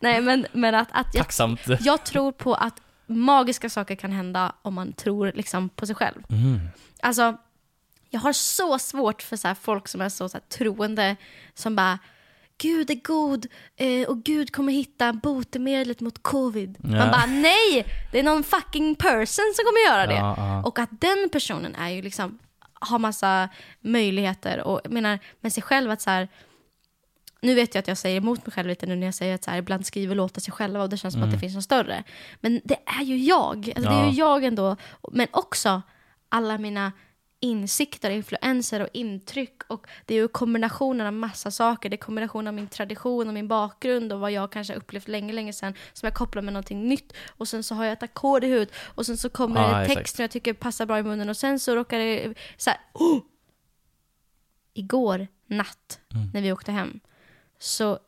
Nej men, men att, att jag, Tacksamt. jag tror på att magiska saker kan hända om man tror liksom på sig själv. Mm. Alltså, jag har så svårt för så folk som är så, så troende, som bara Gud är god eh, och Gud kommer hitta botemedlet mot covid. Ja. Man bara nej! Det är någon fucking person som kommer göra det. Ja, ja. Och att den personen är ju liksom, har massa möjligheter och jag menar med sig själv att så här, nu vet jag att jag säger emot mig själv lite nu när jag säger att så här, ibland skriver låtar sig själva och det känns som att det finns något större. Men det är ju jag. Alltså, Det är ju jag ändå. Men också alla mina insikter, influenser och intryck. Och det är ju kombinationen av massa saker. Det är kombinationen av min tradition och min bakgrund och vad jag kanske har upplevt länge, länge sedan som jag kopplar med någonting nytt. Och sen så har jag ett ackord i huvudet och sen så kommer Ja, det exakt. text som jag tycker passar bra i munnen och sen så råkar det så här, oh! Igår natt Mm. när vi åkte hem så,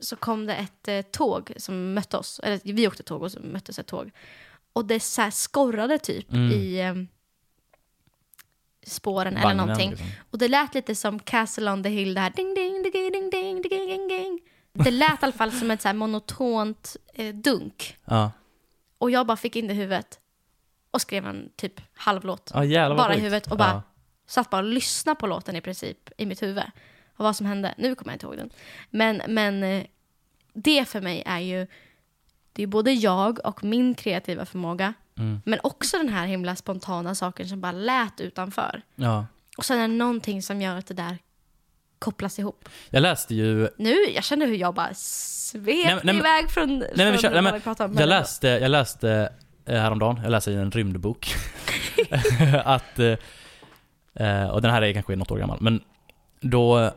så kom det ett eh, tåg som mötte oss. Eller vi åkte tåg och så möttes ett tåg. Och det så här skorrade typ Mm. i eh, spåren eller Vagnen, någonting. liksom. Och det lät lite som Castle on the Hill, det här ding ding ding ding ding ding ding ding. Det lät i alla fall som ett så monotont eh, dunk. Ja. Och jag bara fick in det i huvudet och skrev en typ halvlåt. Ja jävlar bara i huvudet och bara Ja. satt bara och lyssnade på låten i princip i mitt huvud. Och vad som hände. Nu kommer jag inte ihåg den. Men, men eh, det för mig är ju, det är både jag och min kreativa förmåga. Mm. Men också den här himla spontana saken som bara lät utanför. Ja. Och sen är det någonting som gör att det där kopplas ihop. Jag läste ju, Nu, jag känner hur jag bara svep Nej, men- nej, men- iväg från, nej, men kör- nej, men vi pratar om. jag läste, jag läste eh, häromdagen, jag läste i en rymdbok att, eh, eh, och den här är kanske något år gammal, men då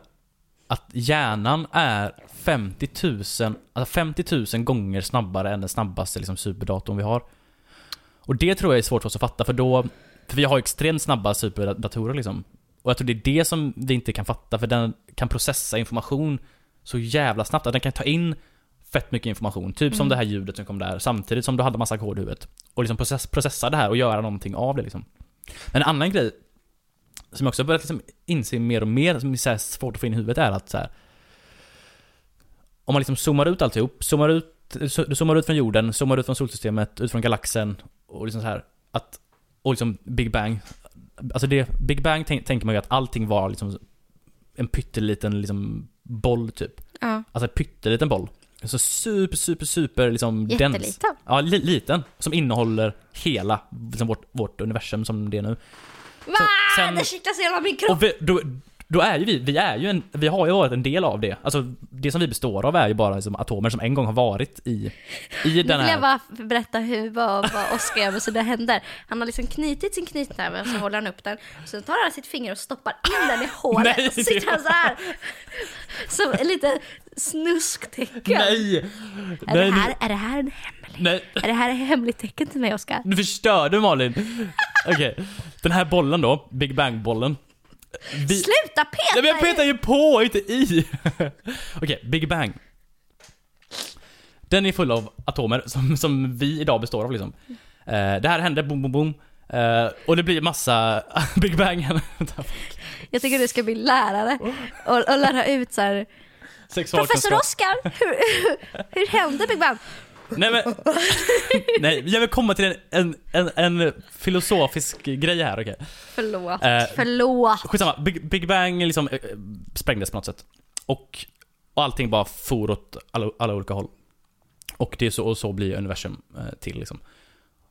att hjärnan är 50 000, alltså 50 000 gånger snabbare än den snabbaste liksom, superdatorn vi har. Och det tror jag är svårt för oss att fatta, för då, för vi har extremt snabba superdatorer liksom. Och jag tror det är det som vi inte kan fatta, för den kan processa information så jävla snabbt, att den kan ta in fett mycket information. Typ som Mm. det här ljudet som kom där, samtidigt som du hade massa kod i huvudet. Och liksom process, processa det här och göra någonting av det liksom. Men en annan grej som jag också börjat liksom inse mer och mer, som är svårt att få in i huvudet, är att så här, Om man liksom zoomar ut alltihop, zoomar ut, du zoomar ut från jorden, zoomar ut från solsystemet, ut från galaxen och liksom så här att, och liksom Big Bang. Alltså det, Big Bang tänk, tänker man ju att allting var liksom en pytteliten liksom boll typ. Ja, Alltså en pytteliten boll. Så super, super, super liksom dens. jätteliten. Ja, li liten. Som innehåller hela liksom vårt, vårt universum som det är nu. Va? sen- det kittlas i hela min kropp! Och vi, då, då är ju vi, vi är ju en, vi har ju varit en del av det. Alltså det som vi består av är ju bara liksom atomer som en gång har varit i, i Nu den vill jag här... bara berätta hur, vad, vad Oscar gör med sina händer. Han har liksom knutit sin knytnäve och så håller han upp den. Så tar han sitt finger och stoppar in den i hålet. Nej, och så sitter han så här. Som en liten snusktecken. Nej! Är, Nej, det nu, här, är det här en hemlig? nej. Är det här ett hemligt tecken till mig Oscar? Nu förstör du Malin! Okej, den här bollen då, Big Bang-bollen. Vi, Sluta peta! Nej men jag petar ju på, inte i! Okej, Big Bang. Den är full av atomer som, som vi idag består av liksom. Eh, det här hände, boom, boom, boom. Eh, och det blir massa Big Bang. Jag tycker du ska bli lärare och, och lära ut så här. Professor. Oscar, hur, hur, hur hände Big Bang? Nej men... Nej, jag vill komma till en, en, en, en filosofisk grej här, okej? Förlåt. Eh, Förlåt. Skitsamma, Big, Big Bang liksom eh, sprängdes på något sätt. Och, och allting bara for åt alla, alla olika håll. Och det är så, och så blir universum eh, till liksom.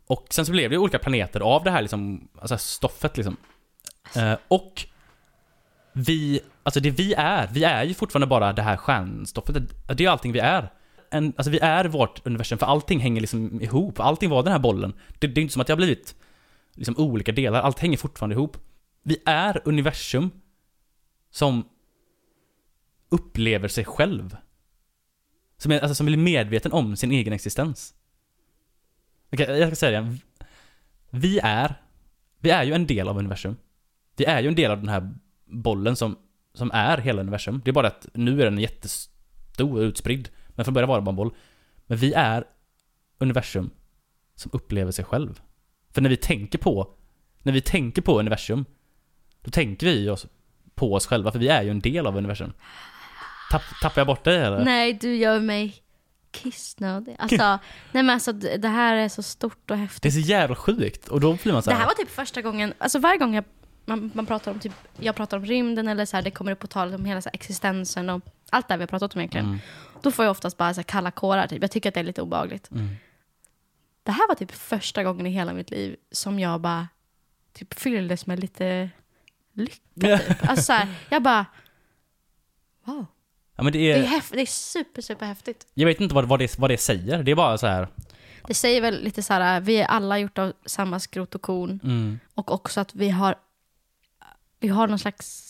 Och sen så blev det olika planeter av det här liksom, alltså stoffet liksom. Eh, och vi, alltså det vi är, vi är ju fortfarande bara det här stjärnstoffet. Det är allting vi är. En, alltså vi är vårt universum, för allting hänger liksom ihop. Allting var den här bollen. Det, det är inte som att det har blivit liksom olika delar, allt hänger fortfarande ihop. Vi är universum som upplever sig själv. Som, är, alltså, som blir medveten om sin egen existens. Okej, jag ska säga det igen. Vi är, vi är ju en del av universum. Vi är ju en del av den här bollen som, som är hela universum. Det är bara att nu är den jättestor och utspridd. Men från början var det bara en boll. Men vi är universum som upplever sig själv. För när vi tänker på, när vi tänker på universum, då tänker vi oss på oss själva, för vi är ju en del av universum. Tapp, tappar jag bort dig eller? Nej, du gör mig kissnödig. Alltså, nej men alltså det det här är så stort och Det är häftigt. så jävla sjukt. Och då blir man så Det här, här var typ första gången, alltså varje gång jag, man, man pratar om typ, jag pratar om rymden eller så här, det kommer upp på tal om hela så här, existensen och allt det här vi har pratat om egentligen. Mm, Då får jag oftast bara så här, kalla kårar typ. Jag tycker att det är lite obehagligt. mm. Det här var typ första gången i hela mitt liv som jag bara typ fylldes med lite lycka typ. Alltså så här, jag bara wow. Ja men det Det är, är, häf- det är super, super häftigt. jag vet inte vad, vad, det, vad det säger. Det är bara så här. Det säger väl lite så här, vi är alla gjort av samma skrot och korn. Mm. Och också att vi har, vi har någon slags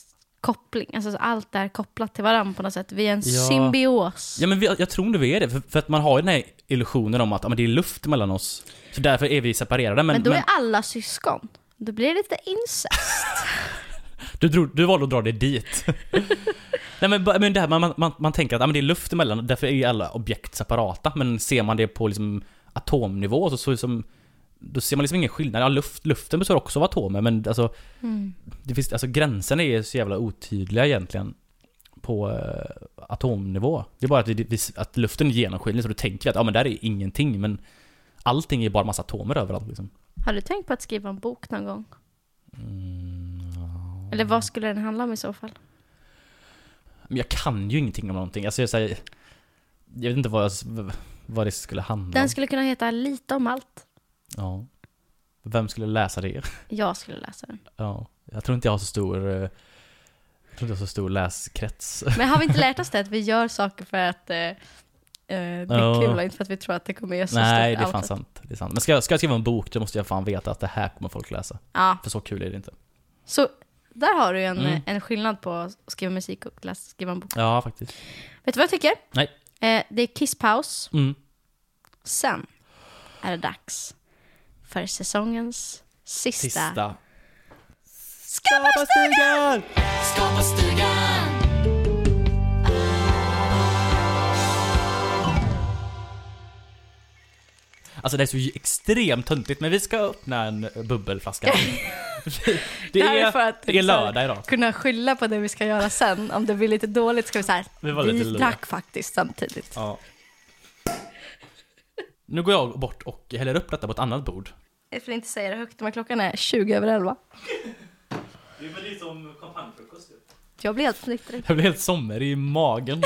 koppling. Alltså så allt är kopplat till varandra på något sätt. Vi är en Ja. symbios. Ja men vi, jag tror nog vi är det, för, för att man har ju den här illusionen om att men det är luft mellan oss. Så därför är vi separerade. Men, men då men är alla syskon. Då blir det lite incest. du, drog, du valde att dra det dit. Nej men, men det här, man, man, man, man tänker att ja, men det är luft emellan, därför är ju alla objekt separata. Men ser man det på liksom atomnivå så, så som, då ser man liksom ingen skillnad. Ja, luft, luften består också av atomer men alltså, Mm. det finns, alltså gränserna är så jävla otydliga egentligen på eh, atomnivå. Det är bara att, vi, att luften är genomskinlig så då tänker vi att ja, men där är ingenting men allting är bara massa atomer överallt liksom. Har du tänkt på att skriva en bok någon gång? Mm, ja. Eller vad skulle den handla om i så fall? Men jag kan ju ingenting om någonting. Alltså jag säger... Jag vet inte vad, jag, vad det skulle handla Den om. skulle kunna heta Lite om allt. Ja. Vem skulle läsa det? Jag skulle läsa den. Ja. Jag tror inte jag har så stor... eh, Jag tror inte jag har så stor läskrets. Men har vi inte lärt oss det? Att vi gör saker för att eh, eh, det är kul och inte för att vi tror att det kommer ge så Nej, stort det är fan sant. Det är sant. Men ska jag, ska jag skriva en bok, då måste jag fan veta att det här kommer folk läsa. Ja, För så kul är det inte. så där har du en, Mm. en skillnad på att skriva musik och läsa, skriva en bok. Ja, faktiskt. Vet du vad jag tycker? Nej. Eh, det är kisspaus. Mm. Sen är det dags för säsongens sista, Sista. Skaparstugan! Skapa stugan. Alltså det är så extremt töntigt, men vi ska öppna en bubbelflaska. det, Det här är är, för att det är lördag idag. kunna skylla på det vi ska göra sen. Om det blir lite dåligt ska vi säga Vi var lite vi drack faktiskt samtidigt. Ja. Nu går jag bort och häller upp detta på ett annat bord. Jag får inte säga det högt, men klockan är 20 över 11. Det är väl som kampanjfrukost. Jag blir helt fnittrig. Jag blir helt somrig i magen.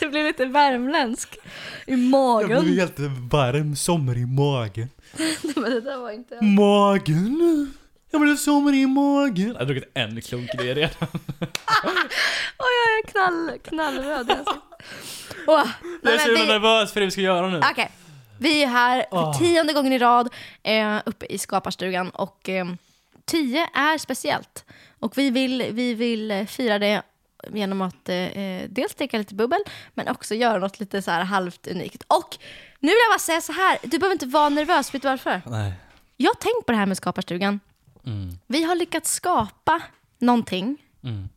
Det blir lite värmländsk i magen. helt varm, somrig i magen. Men det där var inte... Magen! Jag blev somrig i magen. Jag har druckit en klunk det redan. Oj, jag är knall, knallröd i ansiktet. Nej, Jag är så vi- nervös för det vi ska göra nu. Okej, vi är här för tionde gången i rad eh, uppe i Skaparstugan och eh, tio är speciellt. Och vi vill, vi vill eh, fira det genom att eh, dels dricka lite bubbel men också göra något lite så här halvt unikt. Och nu vill jag bara säga så här, du behöver inte vara nervös, vet du varför? Nej. Jag har tänkt på det här med Skaparstugan. Mm. Vi har lyckats skapa någonting. Mm.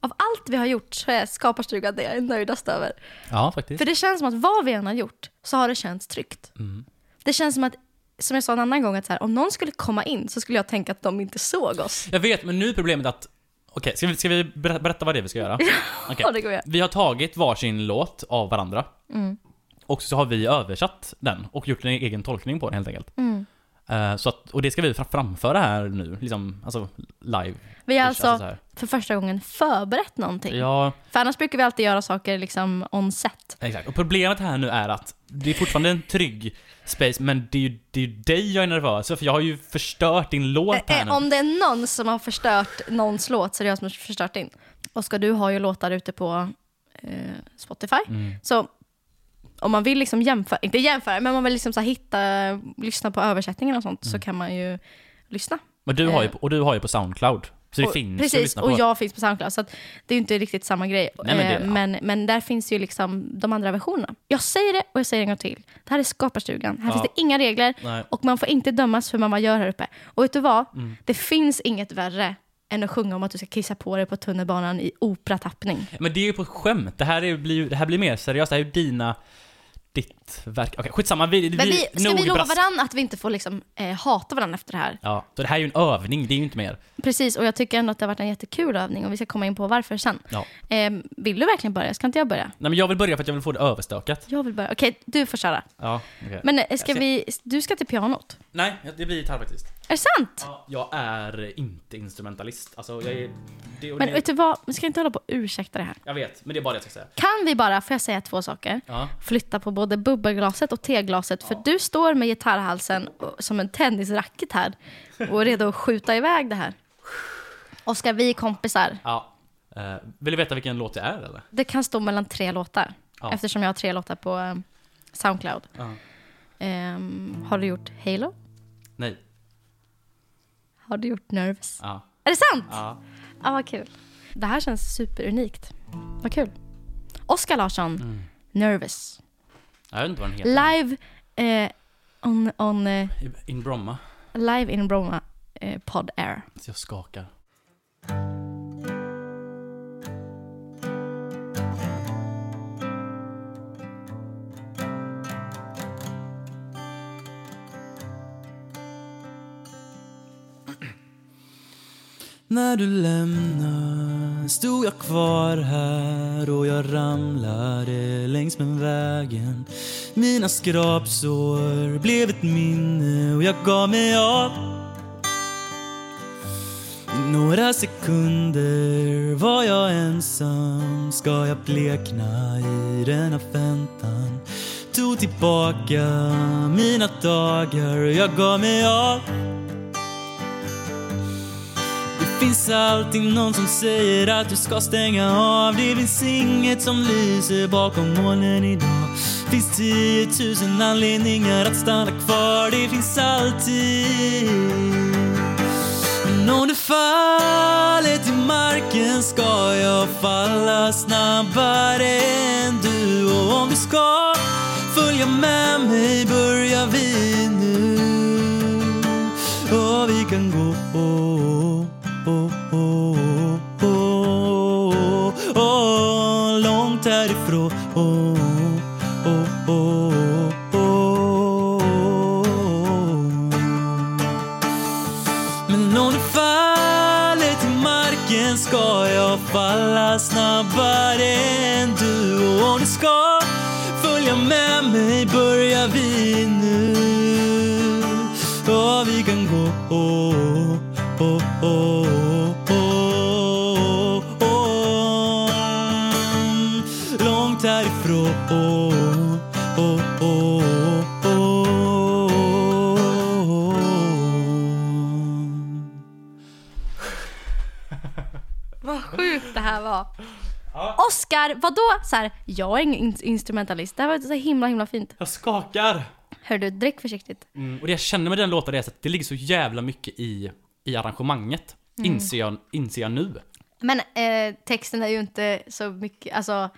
Av allt vi har gjort så är Skaparstugan det jag är nöjdast över. Ja, faktiskt. För det känns som att vad vi än har gjort så har det känts tryggt. Mm. Det känns som att, som jag sa en annan gång, att här, om någon skulle komma in så skulle jag tänka att de inte såg oss. Jag vet, men nu är problemet att... Okej, ska, vi, ska vi ber- berätta vad det är vi ska göra? Okej. Ja, det går jag. Vi har tagit varsin låt av varandra. Mm. Och så har vi översatt den och gjort en egen tolkning på den helt enkelt. Mm. Eh, så att, och det ska vi fra- framföra här nu, liksom, alltså live. Vi har så alltså här. för första gången förberett någonting. Ja, För annars brukar vi alltid göra saker liksom on set. exakt. Och problemet här nu är att det är fortfarande en trygg space, men det är ju, det är ju dig jag är nervös för, för jag har ju förstört din låt här Eh, nu. om det är någon som har förstört någons låt så är det jag som har förstört din. Oskar, du har ju låtar ute på eh, Spotify. Mm. Så om man vill liksom jämföra, inte jämföra, men man vill liksom så hitta, lyssna på översättningen och sånt så Mm. kan man ju lyssna. Men du har ju, Eh. och du har ju på Soundcloud. Så det Och- finns att Precis, lyssna på. och jag finns på Soundcloud. Så att det är ju inte riktigt samma grej. Nej, men det- Eh, ja. men, men där finns ju liksom de andra versionerna. Jag säger det och jag säger det en gång till. Det här är Skaparstugan. Här Ja. finns det inga regler Nej. och man får inte dömas för vad man gör här uppe. Och vet du vad? Mm. Det finns inget värre än att sjunga om att du ska kissa på dig på tunnelbanan i operatappning. Men det är ju på skämt. Det här, är, det här blir mer seriöst. Det här är ju dina... Ditt verk. Okej, skitsamma. Vi, Men vi, ska vi lova varandra att vi inte får liksom, eh, hata varandra efter det här? Ja, så det här är ju en övning, det är ju inte mer. Precis, och jag tycker ändå att det har varit en jättekul övning och vi ska komma in på varför sen. Ja. Eh, vill du verkligen börja? Ska inte jag börja? Nej men jag vill börja för att jag vill få det överstökat. Jag vill börja. Okej, du får köra. Ja, okej. Men eh, ska vi, du ska till pianot. Nej, det blir gitarr faktiskt. Är det sant? Ja, jag är inte instrumentalist. Alltså, jag är... Det, Men det, vet du vad, vi ska inte hålla på och ursäkta det här. Jag vet, men det är bara det jag ska säga. Kan vi bara, får jag säga två saker? Ja. Flytta på både bubbelglaset och teglaset. För du står med gitarrhalsen som en tennisracket här och är redo att skjuta iväg det här. Oskar, vi är kompisar. ja. Eh, vill du veta vilken låt det är eller? Det kan stå mellan tre låtar. Ja. Eftersom jag har tre låtar på eh, Soundcloud. Ja. Ehm, har du gjort Halo? Nej. Har du gjort Nervous? Ja. Är det sant? Ja. Ja, vad kul. Det här känns superunikt. Vad kul. Oskar Larsson, Mm. Nervous. Jag vet inte vad den heter. Live eh, on, on eh, In Bromma. live in Bromma eh, Pod Air. Så jag skakar. När du lämnade stod jag kvar här och jag ramlade längs med vägen. Mina skrapsår blev ett minne och jag gav mig av. I några sekunder var jag ensam Ska jag blekna i denna väntan Tog tillbaka mina dagar och jag gav mig av Finns alltid någon som säger att du ska stänga av. Det finns inget som lyser bakom molnen idag. Finns tiotusen anledningar att stanna kvar. Det finns alltid Men om du faller till marken. Ska jag falla snabbare än du? Och om du ska följa med mig börjar vi nu. Och vi kan gå. Oscar, vadå? Så här, jag är ingen in- instrumentalist. Det här var så himla himla fint. Jag skakar! Hör du, drick försiktigt. Mm, och det jag känner med den låten är att det ligger så jävla mycket i, i arrangemanget. Inser, jag, inser jag nu. Men eh, texten är ju inte så mycket, alltså.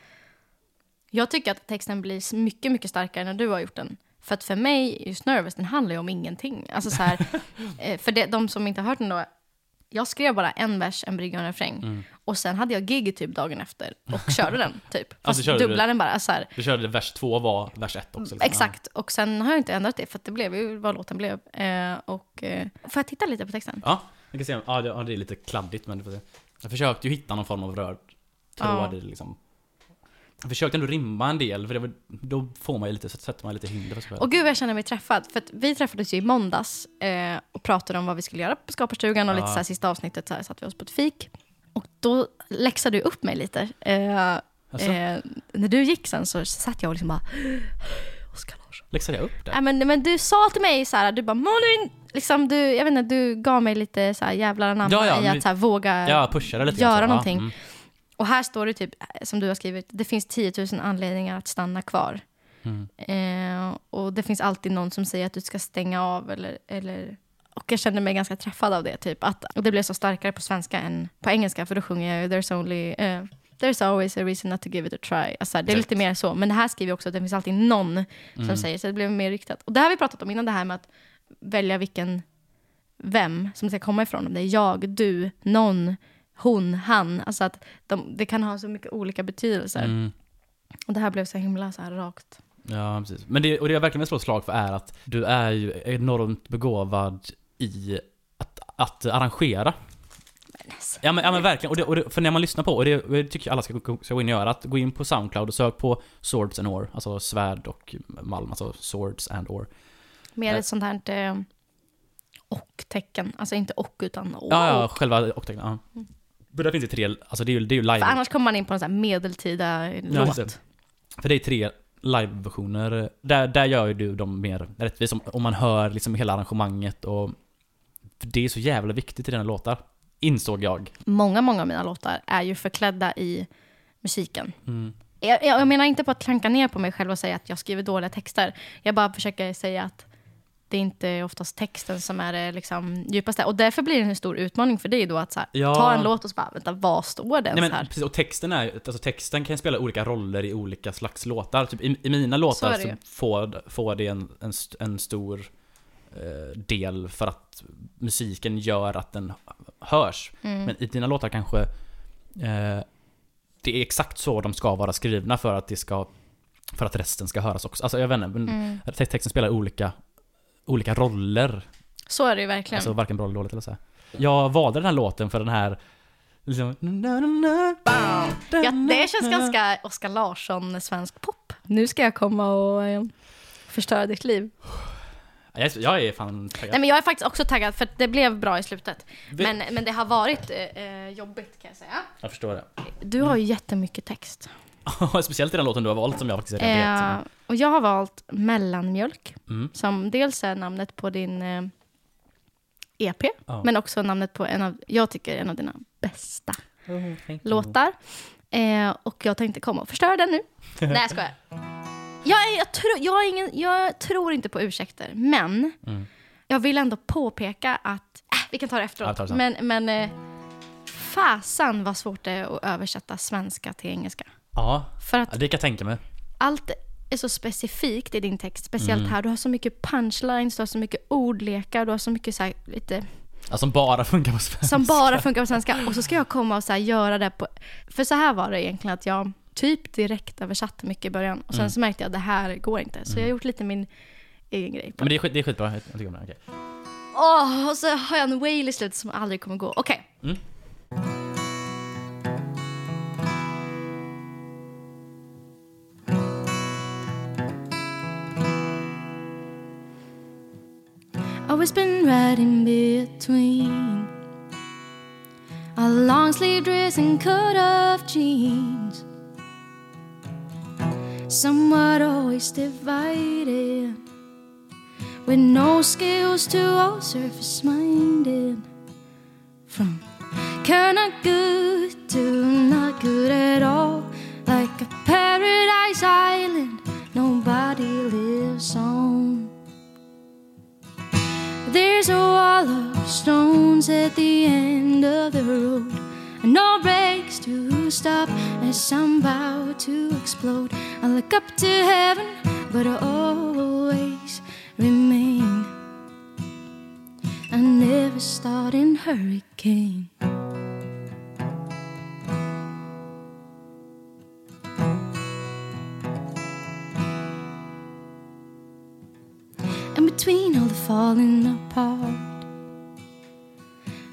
Jag tycker att texten blir mycket, mycket starkare när du har gjort den. För att för mig, just Nervous, den handlar ju om ingenting. Alltså så här, eh, för det, de som inte har hört den då, jag skrev bara en vers, en brygga och en refräng. Mm. Och sen hade jag gig typ dagen efter och körde den typ. Fast Alltså, körde du- dubblade den bara. Så här. Du körde vers två var vers ett också. liksom. Exakt, och sen har jag inte ändrat det för det blev ju vad låten blev. Eh, och, eh, får jag titta lite på texten? Ja, jag kan se. Ja, det, ja, det är lite kladdigt men du får se. Jag försökte ju hitta någon form av röd tråd Ja. liksom. Jag försökte ändå rimma en del för var, då får man ju lite, så sätter man lite hinder för sig själv. Och gud jag känner mig träffad. För vi träffades ju i måndags eh, och pratade om vad vi skulle göra på Skaparstugan och Ja. lite så här sista avsnittet så här, satt vi oss på ett fik. Och då läxade du upp mig lite. Eh, Alltså, eh, när du gick sen så satt jag och liksom bara Oskar Larsson. läxade jag upp det? Nej, men, men du sa till mig så här, du bara Malin, liksom du, jag vet inte, du gav mig lite så här jävlar anamma Ja, ja, i att så här, våga Ja, pushade lite göra så. någonting. Ja, mm. Och här står det typ, som du har skrivit, det finns 10 000 anledningar att stanna kvar. Mm. Eh, och det finns alltid någon som säger att du ska stänga av eller, eller och jag kände mig ganska träffad av det. Typ. Att, och det blev så starkare på svenska än på engelska, för då sjunger jag ju “There's only, eh, there's always a reason not to give it a try”. Alltså, det är lite mer så. Men det här skriver jag också att det finns alltid någon som Mm. säger, så det blev mer riktat. Och det har vi pratat om innan, det här med att välja vilken, vem som ska komma ifrån. Om det är jag, du, någon, hon, han. Alltså att de, det kan ha så mycket olika betydelser. Mm. Och det här blev så himla så här rakt. Ja, precis. Men det, och det jag verkligen vill slå ett slag för är att du är ju enormt begåvad i att, att arrangera. Ja men, ja men verkligen, och det, och det, för när man lyssnar på, och det, och det tycker jag alla ska, ska gå in och göra, att gå in på Soundcloud och sök på Swords and Ore, alltså svärd och malm, alltså Swords and Ore. Mer Ja. ett sånt här eh, och-tecken. Alltså inte och utan och. Ja, ja, själva octagon, ja. Men där finns det tre, alltså det är ju, det är ju live. För annars kommer man in på en sån här medeltida Ja, låt. det. För det är tre liveversioner. Där, där gör ju du dem mer rättvis, om, om man hör liksom hela arrangemanget och... Det är så jävla viktigt i dina låtar. Insåg jag. Många, många av mina låtar är ju förklädda i musiken. Mm. Jag, jag jag menar inte på att klanka ner på mig själv och säga att jag skriver dåliga texter. Jag bara försöker säga att det är inte oftast texten som är det liksom djupaste. Och därför blir det en stor utmaning för dig då att så här, Ja. ta en låt och så bara, vänta, vad står det ens Nej men här? precis, och texten är alltså texten kan spela olika roller i olika slags låtar. Typ i, i mina låtar så, ju. får, får det en, en, en stor eh, del för att musiken gör att den hörs. Mm. Men i dina låtar kanske eh, det är exakt så de ska vara skrivna för att det ska för att resten ska höras också. Alltså jag vet inte, men Mm. te- texten spelar olika olika roller. Så är det ju verkligen. Alltså varken bra eller dåligt eller så. här. Jag valde den här låten för den här liksom Ja, det känns ganska Oskar Larsson, svensk pop. Nu ska jag komma och eh, förstöra ditt liv. Jag är, fan taggad. Nej, men jag är faktiskt också taggad för att det blev bra i slutet. Men, men det har varit eh, eh, jobbigt kan jag säga. Jag förstår det. Du har ju jättemycket text. Speciellt i den låten du har valt som jag faktiskt redan Eh, vet. Och jag har valt Mellanmjölk, Mm. som dels är namnet på din, eh, EP, Ja. men också namnet på en av, jag tycker, en av dina bästa Oh, låtar. Eh, och jag tänkte komma och förstöra den nu. Nej, jag skojar. Jag, är- jag, tror- jag, är ingen, jag tror inte på ursäkter, men Mm. jag vill ändå påpeka att... Äh, vi kan ta det efteråt. Ja, det men men eh, fasan vad svårt det är att översätta svenska till engelska. Ja, För att ja, det kan jag tänka mig. allt är så specifikt i din text. Speciellt Mm. här. Du har så mycket punchlines, du har så mycket ordlekar, du har så mycket så här, lite Ja, som bara funkar på svenska. som bara funkar på svenska. Och så ska jag komma och så göra det på... För så här var det egentligen att jag typ direkt översatte mycket i början. Och sen Mm. så märkte jag att det här går inte. Så jag har gjort lite min egen grej. Men det är, skit, det är skitbra, jag tycker om det. Okej. Åh, och så har jag en wail i slutet som aldrig kommer gå. Okej. Mm. Always been right in between a long sleeve dress and cut off jeans. Somewhat always divided with no skills to all surface minded. From kinda good to not good at all, like a paradise island nobody lives on. There's a wall of stones at the end of the road. And no brakes to stop as I'm about to explode. I look up to heaven, but I always remain. I never start in hurricane. And between all the falling apart,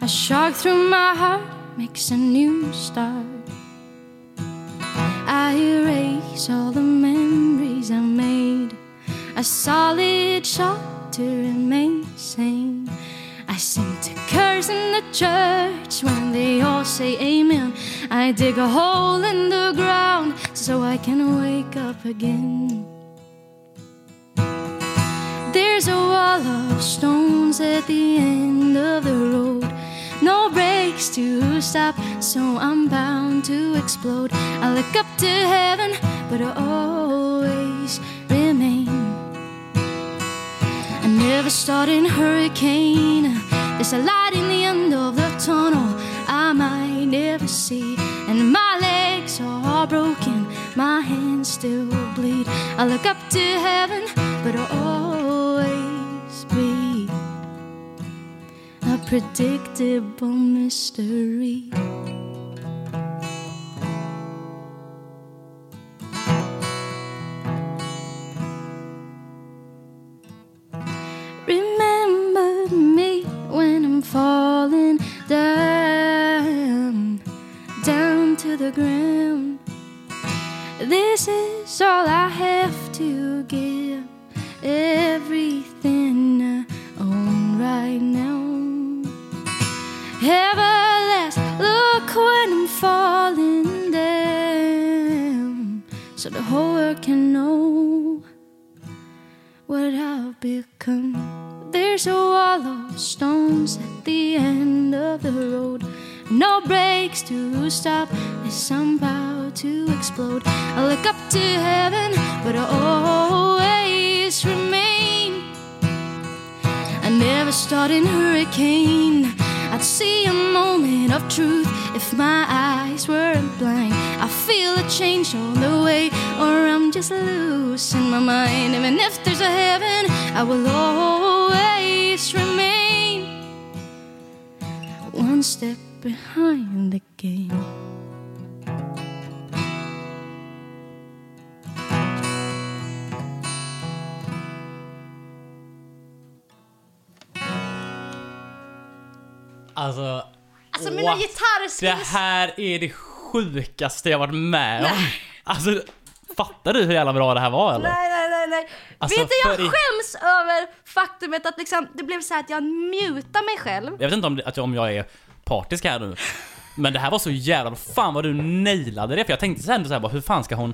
a shark through my heart makes a new start. I erase all the memories I made, a solid shot to remain sane. I sing to curse in the church when they all say amen. I dig a hole in the ground so I can wake up again. A wall of stones at the end of the road. No brakes to stop, so I'm bound to explode. I look up to heaven, but I always remain. I never start in hurricane. There's a light in the end of the tunnel I might never see. And my legs are broken, my hands still bleed. I look up to heaven, but I'll always predictable mystery. Remember me when I'm falling down, down to the ground. This is all I have to give, everything Everlast, look when I'm falling down, so the whole world can know what I've become. There's a wall of stones at the end of the road. No brakes to stop as I'm about to explode. I look up to heaven, but I always remain. I never start in hurricane. I'd see a moment of truth if my eyes weren't blind. I feel a change on the way, or I'm just losing my mind. Even if there's a heaven, I will always remain one step behind the game. Alltså, Alltså mina what? gitarrskills... Det här är det sjukaste jag varit med om. Alltså, fattar du hur jävla bra det här var eller? Nej, nej, nej, nej. Alltså, Vet du, jag för skäms över faktumet att liksom, det blev så här att jag mutar mig själv. Jag vet inte om, det, att jag, om jag är partisk här nu. Men det här var så jävla Fan vad du nailade det. För jag tänkte ändå så här bara, hur fan ska hon...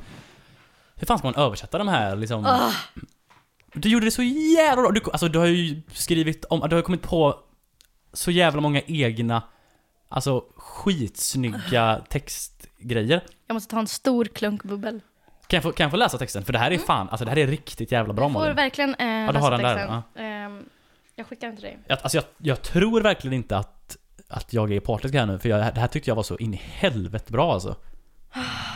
Hur fan ska hon översätta de här liksom... Ugh. Du gjorde det så jävla bra. Du, alltså du har ju skrivit om, du har kommit på så jävla många egna, alltså skitsnygga textgrejer. Jag måste ta en stor klunk bubbel. Kan jag, få, kan jag få läsa texten? För det här är fan, alltså det här är riktigt jävla bra Jag får Malin. verkligen eh, du har den där, texten. Ehm, jag skickar den till dig. Jag, alltså jag, jag tror verkligen inte att, att jag är partisk här nu, för jag, det här tyckte jag var så in i helvete bra alltså.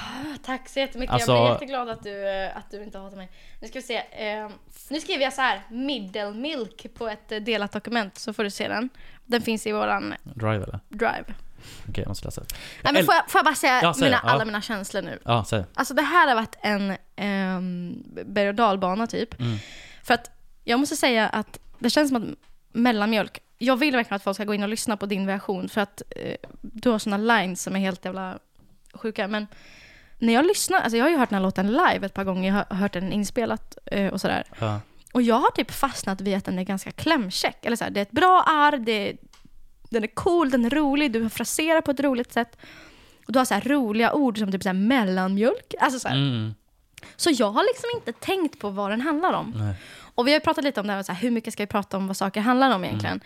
Tack så jättemycket. Alltså- Jag blir jätteglad att du, eh, att du inte hatar mig. Nu ska vi se. ehm, nu skriver jag så här. Middle milk på ett eh, delat dokument så får du se den. Den finns i våran Drive eller? drive. Okej, jag måste läsa. Nej, men får, jag, får jag bara säga Ja, mina. Ja. alla mina känslor nu? Ja, säg. Alltså det här har varit en um, berg och dalbana typ. Mm. För att jag måste säga att det känns som att mellanmjölk, jag vill verkligen att folk ska gå in och lyssna på din version för att eh, du har såna lines som är helt jävla sjuka. Men när jag lyssnar, alltså jag har ju hört den här låten live ett par gånger, jag har hört den inspelat eh, och sådär. Ja. Och jag har typ fastnat vid att den är ganska klämkäck. Eller så här, det är ett bra arr, det är, den är cool, den är rolig, du fraserar på ett roligt sätt. Och du har så här roliga ord som typ så här mellanmjölk. Alltså så, här. Mm. så jag har liksom inte tänkt på vad den handlar om. Nej. Och vi har pratat lite om det här, så här hur mycket ska vi prata om vad saker handlar om egentligen.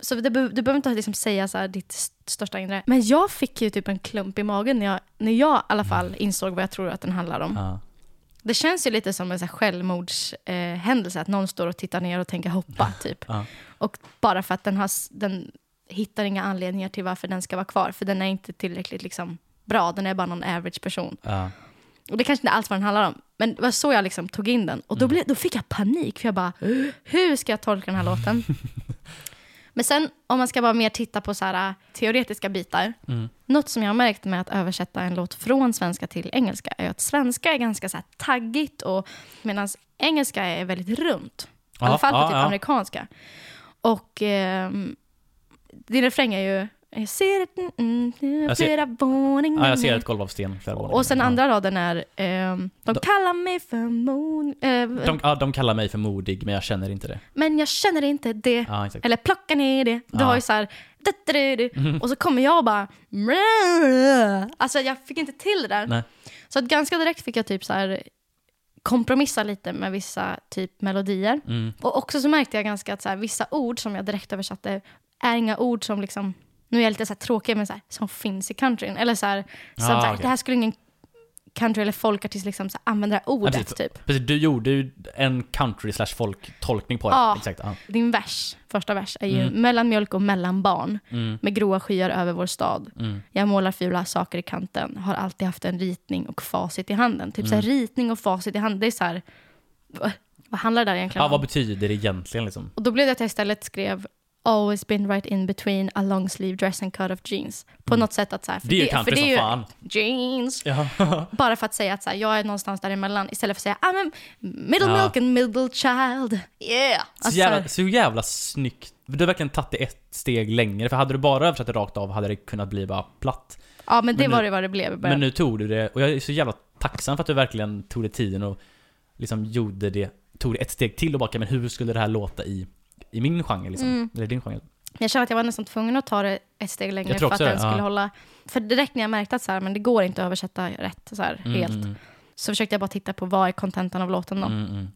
Så det, du behöver inte liksom säga så här, ditt st- största inre. Men jag fick ju typ en klump i magen när jag, när jag i alla fall insåg vad jag tror att den handlar om. Ja. Det känns ju lite som en så här självmordshändelse, eh, att någon står och tittar ner och tänker hoppa, typ. Ja. Och bara för att den, har, den hittar inga anledningar till varför den ska vara kvar, för den är inte tillräckligt liksom, bra, den är bara någon average person. Ja. Och det kanske inte alls vad den handlar om, men det var så jag liksom tog in den. Och då, blev, då fick jag panik, för jag bara, hur ska jag tolka den här låten? men sen, om man ska bara mer titta på så här, äh, teoretiska bitar, Mm. något som jag har märkt med att översätta en låt från svenska till engelska är att svenska är ganska så här taggigt och medan engelska är väldigt runt. I alla fall på typ amerikanska. Och ehm, din refräng är ju jag ser ett, mm, mm, Jag ser- flera våningar. ja, jag ser ett golv av sten flera. Och sen andra raden är ehm, De De- kallar mig för mon... eh, De, ja, de kallar mig för modig, men jag känner inte det. Men jag känner inte det. Ja. Eller plocka ner det. Du Ja. har ju så här... du. Och så kommer jag och bara... Alltså jag fick inte till det där. Nej. Så att ganska direkt fick jag typ så här kompromissa lite med vissa typ melodier. Mm. Och också så märkte jag ganska att så här, vissa ord som jag direkt översatte är inga ord som liksom, nu är jag lite så här tråkig, men så här, som finns i countryn. Eller så här, som Ah, så här, okej. det här skulle ingen country eller folkartist liksom så här, använda det här ordet Ja, precis. typ. Precis, du gjorde ju en country slash folk-tolkning på det. Ja. Exakt. Ja. Din vers, första vers, är ju Mm. mellan mjölk och mellan barn. Mm. Med gråa skyar över vår stad. Mm. Jag målar fula saker i kanten. Har alltid haft en ritning och facit i handen. Typ så här, Mm. ritning och facit i handen. Det är så här, vad, handlar det där egentligen Ja, om? vad betyder det egentligen liksom? Och då blev det att jag istället skrev Always been right in between a long sleeve dress and cut of jeans. På Mm. något sätt att så här, för Det är ju country som fan. jeans. Ja. Bara för att säga att så här, jag är någonstans däremellan istället för att säga I'm a middle Ja. milk and middle child. Yeah! Så Alltså, jävla, så jävla snyggt. Du har verkligen tagit det ett steg längre, för hade du bara översatt det rakt av hade det kunnat bli bara platt. ja, men det men nu- var det vad det blev. Men nu tog du det, och jag är så jävla tacksam för att du verkligen tog dig tiden och liksom gjorde det, tog det ett steg till och bara, "Okej, men hur skulle det här låta i, i min genre liksom? Mm. Eller din genre? Jag känner att jag var nästan tvungen att ta det ett steg längre för att den skulle ja. hålla... För direkt när jag märkte att så här, men det går inte att översätta rätt så här, Mm, helt, Mm, så försökte jag bara titta på vad är kontentan av låten då. mm, mm.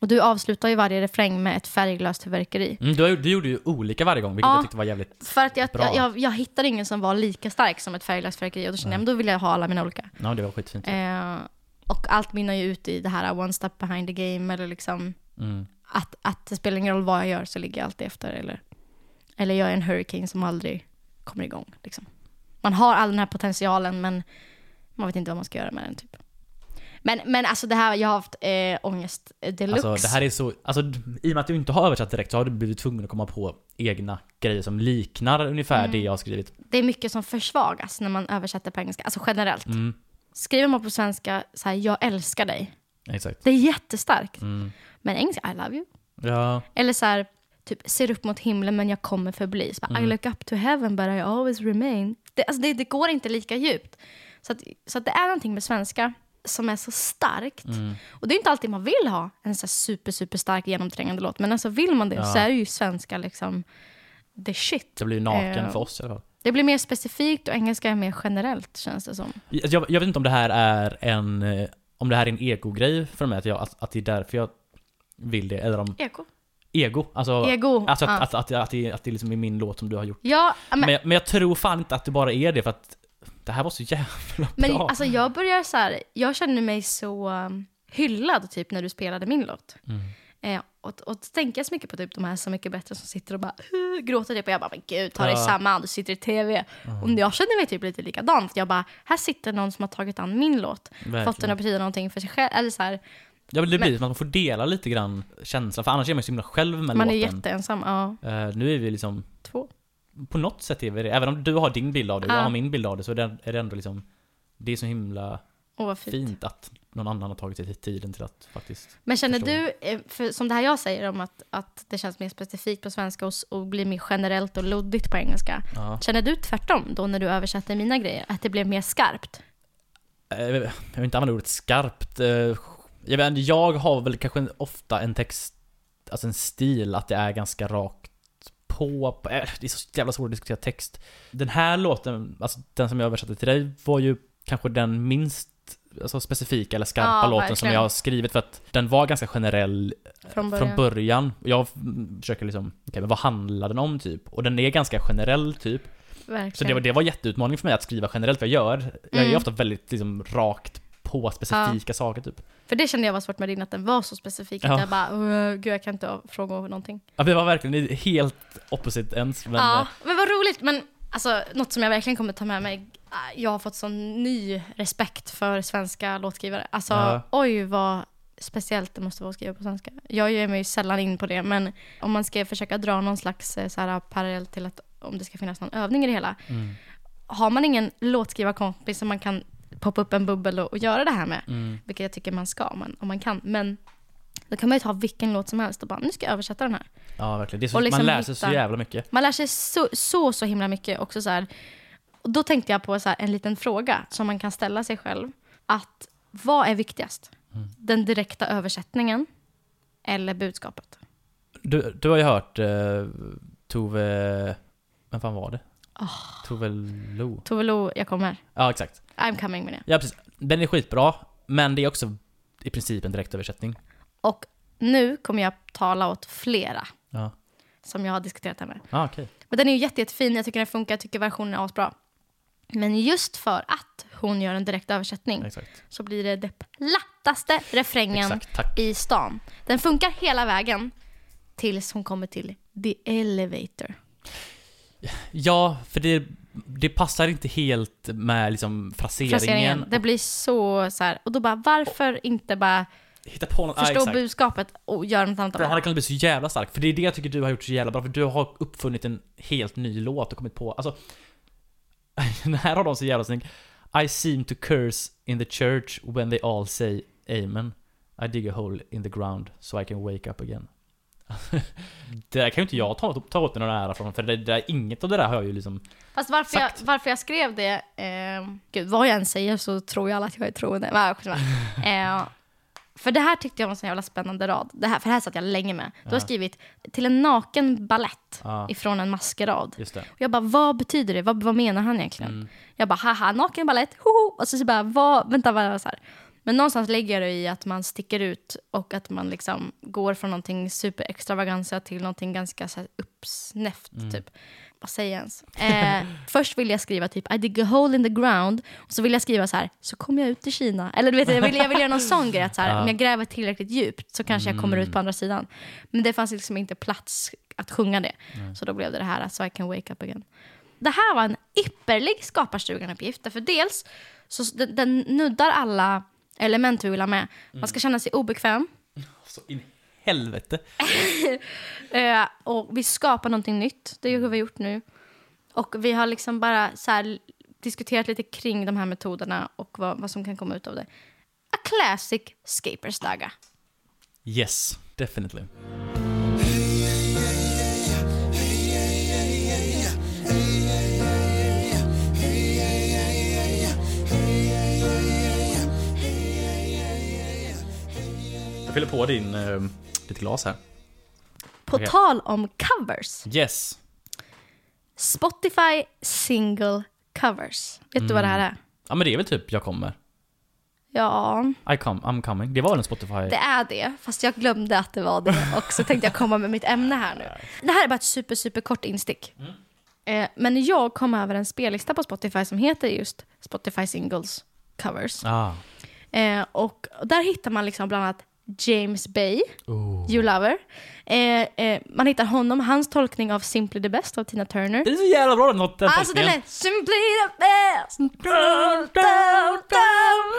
Och du avslutar ju varje refräng med ett färglöst fyrverkeri. Mm, du, du gjorde ju olika varje gång, vilket Ja. jag tyckte var jävligt... För att jag, Bra. jag, jag, jag hittade ingen som var lika stark som ett färglöst fyrverkeri och då kände jag, men då vill jag ha alla mina olika. Ja, det var skitfint. Eh, och allt mynnar ju ut i det här one step behind the game eller liksom Mm. Att, att det spelar ingen roll vad jag gör så ligger jag alltid efter eller, eller jag är en hurricane som aldrig kommer igång. Liksom. Man har all den här potentialen men man vet inte vad man ska göra med den typ. Men, men alltså det här, jag har haft eh, ångest deluxe. Alltså det här är så, alltså i och med att du inte har översatt direkt så har du blivit tvungen att komma på egna grejer som liknar ungefär Mm. det jag har skrivit. Det är mycket som försvagas när man översätter på engelska, alltså generellt. Mm, Skriver man på svenska så här, jag älskar dig. Exakt. Det är jättestarkt. Mm. Men engelska, I love you. Ja, Eller så här, typ ser upp mot himlen men jag kommer förbli. Så bara, I Mm. look up to heaven but I always remain. Det, alltså det, det går inte lika djupt. Så, att, så att det är någonting med svenska som är så starkt. mm. Och det är inte alltid man vill ha en så super, super stark genomträngande låt. Men alltså vill man det Ja. så är ju svenska liksom the shit. det blir naken Eh, för oss i alla fall. Det blir mer specifikt och engelska är mer generellt känns det som. Jag, jag, jag vet inte om det här är en, eh, om det här är en ego-grej för mig, att, jag, att, att det är därför jag vill det, eller om Eko. ego. Alltså, Ego. alltså att, ja. att, att, att, det, att det liksom är min låt som du har gjort. ja, men, Men, jag- men jag tror fan inte att det bara är det för att det här var så jävla men bra. alltså jag börjar så här, jag känner mig så um, hyllad typ när du spelade min låt. Mm. Eh, och, och jag så mycket på typ de här Så mycket bättre som sitter och bara gråter typ och jag bara men gud ta dig Ja. samman, du sitter i tv. Och jag känner mig typ lite likadant. Jag bara, här sitter någon som har tagit an min låt, fått den Verkligen. att betyda någonting för sig själv. Eller så här, Ja men det blir men- som att man får dela lite grann känslan, för annars är man ju så himla själv med man är låten. jätteensam. Ja, Eh, nu är vi liksom, två. på något sätt är vi det. Även om du har din bild av det och jag Ja. har min bild av det så är det, är det ändå liksom Det är så himla vad fint. fint att någon annan har tagit sig tiden till att faktiskt Men känner Förstår. du, eh, för, som det här jag säger om att, att det känns mer specifikt på svenska och, och blir mer generellt och luddigt på engelska. Ja. Känner du tvärtom då när du översätter mina grejer? Att det blev mer skarpt? Eh, Jag vill inte använda ordet skarpt. eh, Jag, vet, jag har väl kanske ofta en text, alltså en stil, att det är ganska rakt på. Det är så jävla svårt att diskutera text. Den här låten, alltså den som jag översatte till dig, var ju kanske den minst alltså, specifika eller skarpa Ja, låten som verkligen. jag har skrivit för att den var ganska generell Från början? från början. Jag försöker liksom, okej men vad handlar den om typ? Och den är ganska generell typ. Verkligen. Så det var, det var jätteutmaning för mig att skriva generellt, för jag gör, jag är Mm. ofta väldigt liksom rakt på specifika saker typ. För det kände jag var svårt med din, att den var så specifik. Att Ja. jag bara, "Åh, gud jag kan inte fråga om någonting. Ja, det var verkligen helt opposite ends, men... ja, eh, men vad roligt. Men alltså, något som jag verkligen kommer ta med mig. äh, Jag har fått sån ny respekt för svenska låtskrivare. Alltså, Ja. oj vad speciellt det måste vara att skriva på svenska. Jag ger mig ju sällan in på det, men om man ska försöka dra någon slags eh, så här, parallell till att om det ska finnas någon övning i det hela. Mm. Har man ingen låtskrivarkompis som man kan poppa upp en bubbel och, och göra det här med, Mm. vilket jag tycker man ska om man, om man kan, men då kan man ju ta vilken låt som helst och bara, nu ska jag översätta den här. Ja, verkligen. Det är så, Och liksom man lär sig så hitta- jävla mycket. Man lär sig så, så, så himla mycket också så här. Och då tänkte jag på så här, en liten fråga som man kan ställa sig själv. Att vad är viktigast? Mm. Den direkta översättningen eller budskapet? Du, du har ju hört eh, Tove... Vem fan var det? Tove Lo. Tove Lo, jag kommer. Ja, exakt. I'm coming med det. Ja, precis. Den är skitbra, men det är också i princip en direktöversättning. Och nu kommer jag tala åt flera Ja, som jag har diskuterat här med. ah, okej. Men den är ju jätte, jättefin, jag tycker den funkar, jag tycker versionen är asbra. Men just för att hon gör en direkt översättning Exakt. så blir det det plattaste refrängen Exakt, i stan. Den funkar hela vägen tills hon kommer till The Elevator. Ja, för det, det passar inte helt med liksom fraseringen. Fraseringen. Det blir så, så här, och då bara varför inte bara Hitta på något, förstå exakt. budskapet och göra något annat av det? hade kunnat bli så jävla stark, för det är det jag tycker du har gjort så jävla bra, för du har uppfunnit en helt ny låt och kommit på, alltså Den här har de så jävla snygg I seem to curse in the church when they all say amen I dig a hole in the ground so I can wake up again Det där kan ju inte jag ta, ta åt mig någon ära från, för det, det där, inget av det där har jag ju liksom Fast varför jag, Sagt. varför jag skrev det, eh, gud vad jag än säger så tror jag alla att jag är troende. Eh, för det här tyckte jag var en så jävla spännande rad. Det här, för det här satt jag länge med. Du har skrivit till en naken ballett Ja. ifrån en maskerad. Och jag bara, vad betyder det? Vad, vad menar han egentligen? Mm. Jag bara, haha, naken ballett, hoho! Och så, så bara, vad, vänta, vad, så här. Men någonstans lägger det i att man sticker ut och att man liksom går från någonting superextravaganza till någonting ganska så här uppsnäft, Mm. typ. Vad säger jag ens? Eh, först vill jag skriva typ I dig a hole in the ground och så vill jag skriva så här så kommer jag ut i Kina. Eller du vet, jag vill, jag vill göra någon sån grej att så här, Ja. om jag gräver tillräckligt djupt så kanske jag kommer ut Mm. på andra sidan. Men det fanns liksom inte plats att sjunga det. Så då blev det det här So I can wake up again. Det här var en ypperlig Skaparstugan-uppgift. Därför dels så den, den nuddar alla element vi vill ha med. Man ska känna sig obekväm. Så in i helvete Eh, och vi skapar någonting nytt. Det är hur vi har gjort nu. Och vi har liksom bara så här diskuterat lite kring de här metoderna och vad, vad som kan komma ut av det. A classic Skaperstaga. Yes, definitely fyller på din, eh, ditt glas här. På Okej. tal om covers. Yes. Spotify single covers. Vet du vad det här är? Ja men det är väl typ jag kommer. Ja, I come, I'm coming. Det var en Spotify? det är det. Fast jag glömde att det var det. Och så tänkte jag komma med mitt ämne här nu. Det här är bara ett super, super kort instick. Eh, men jag kom över en spellista på Spotify som heter just Spotify Singles Covers. Ah. Eh, och där hittar man liksom bland annat James Bay, Oh. You Lover. Eh, eh, man hittar honom, hans tolkning av Simply the Best av Tina Turner. Det är så jävla bra den, den Alltså den är Simply the Best. Down, down, down,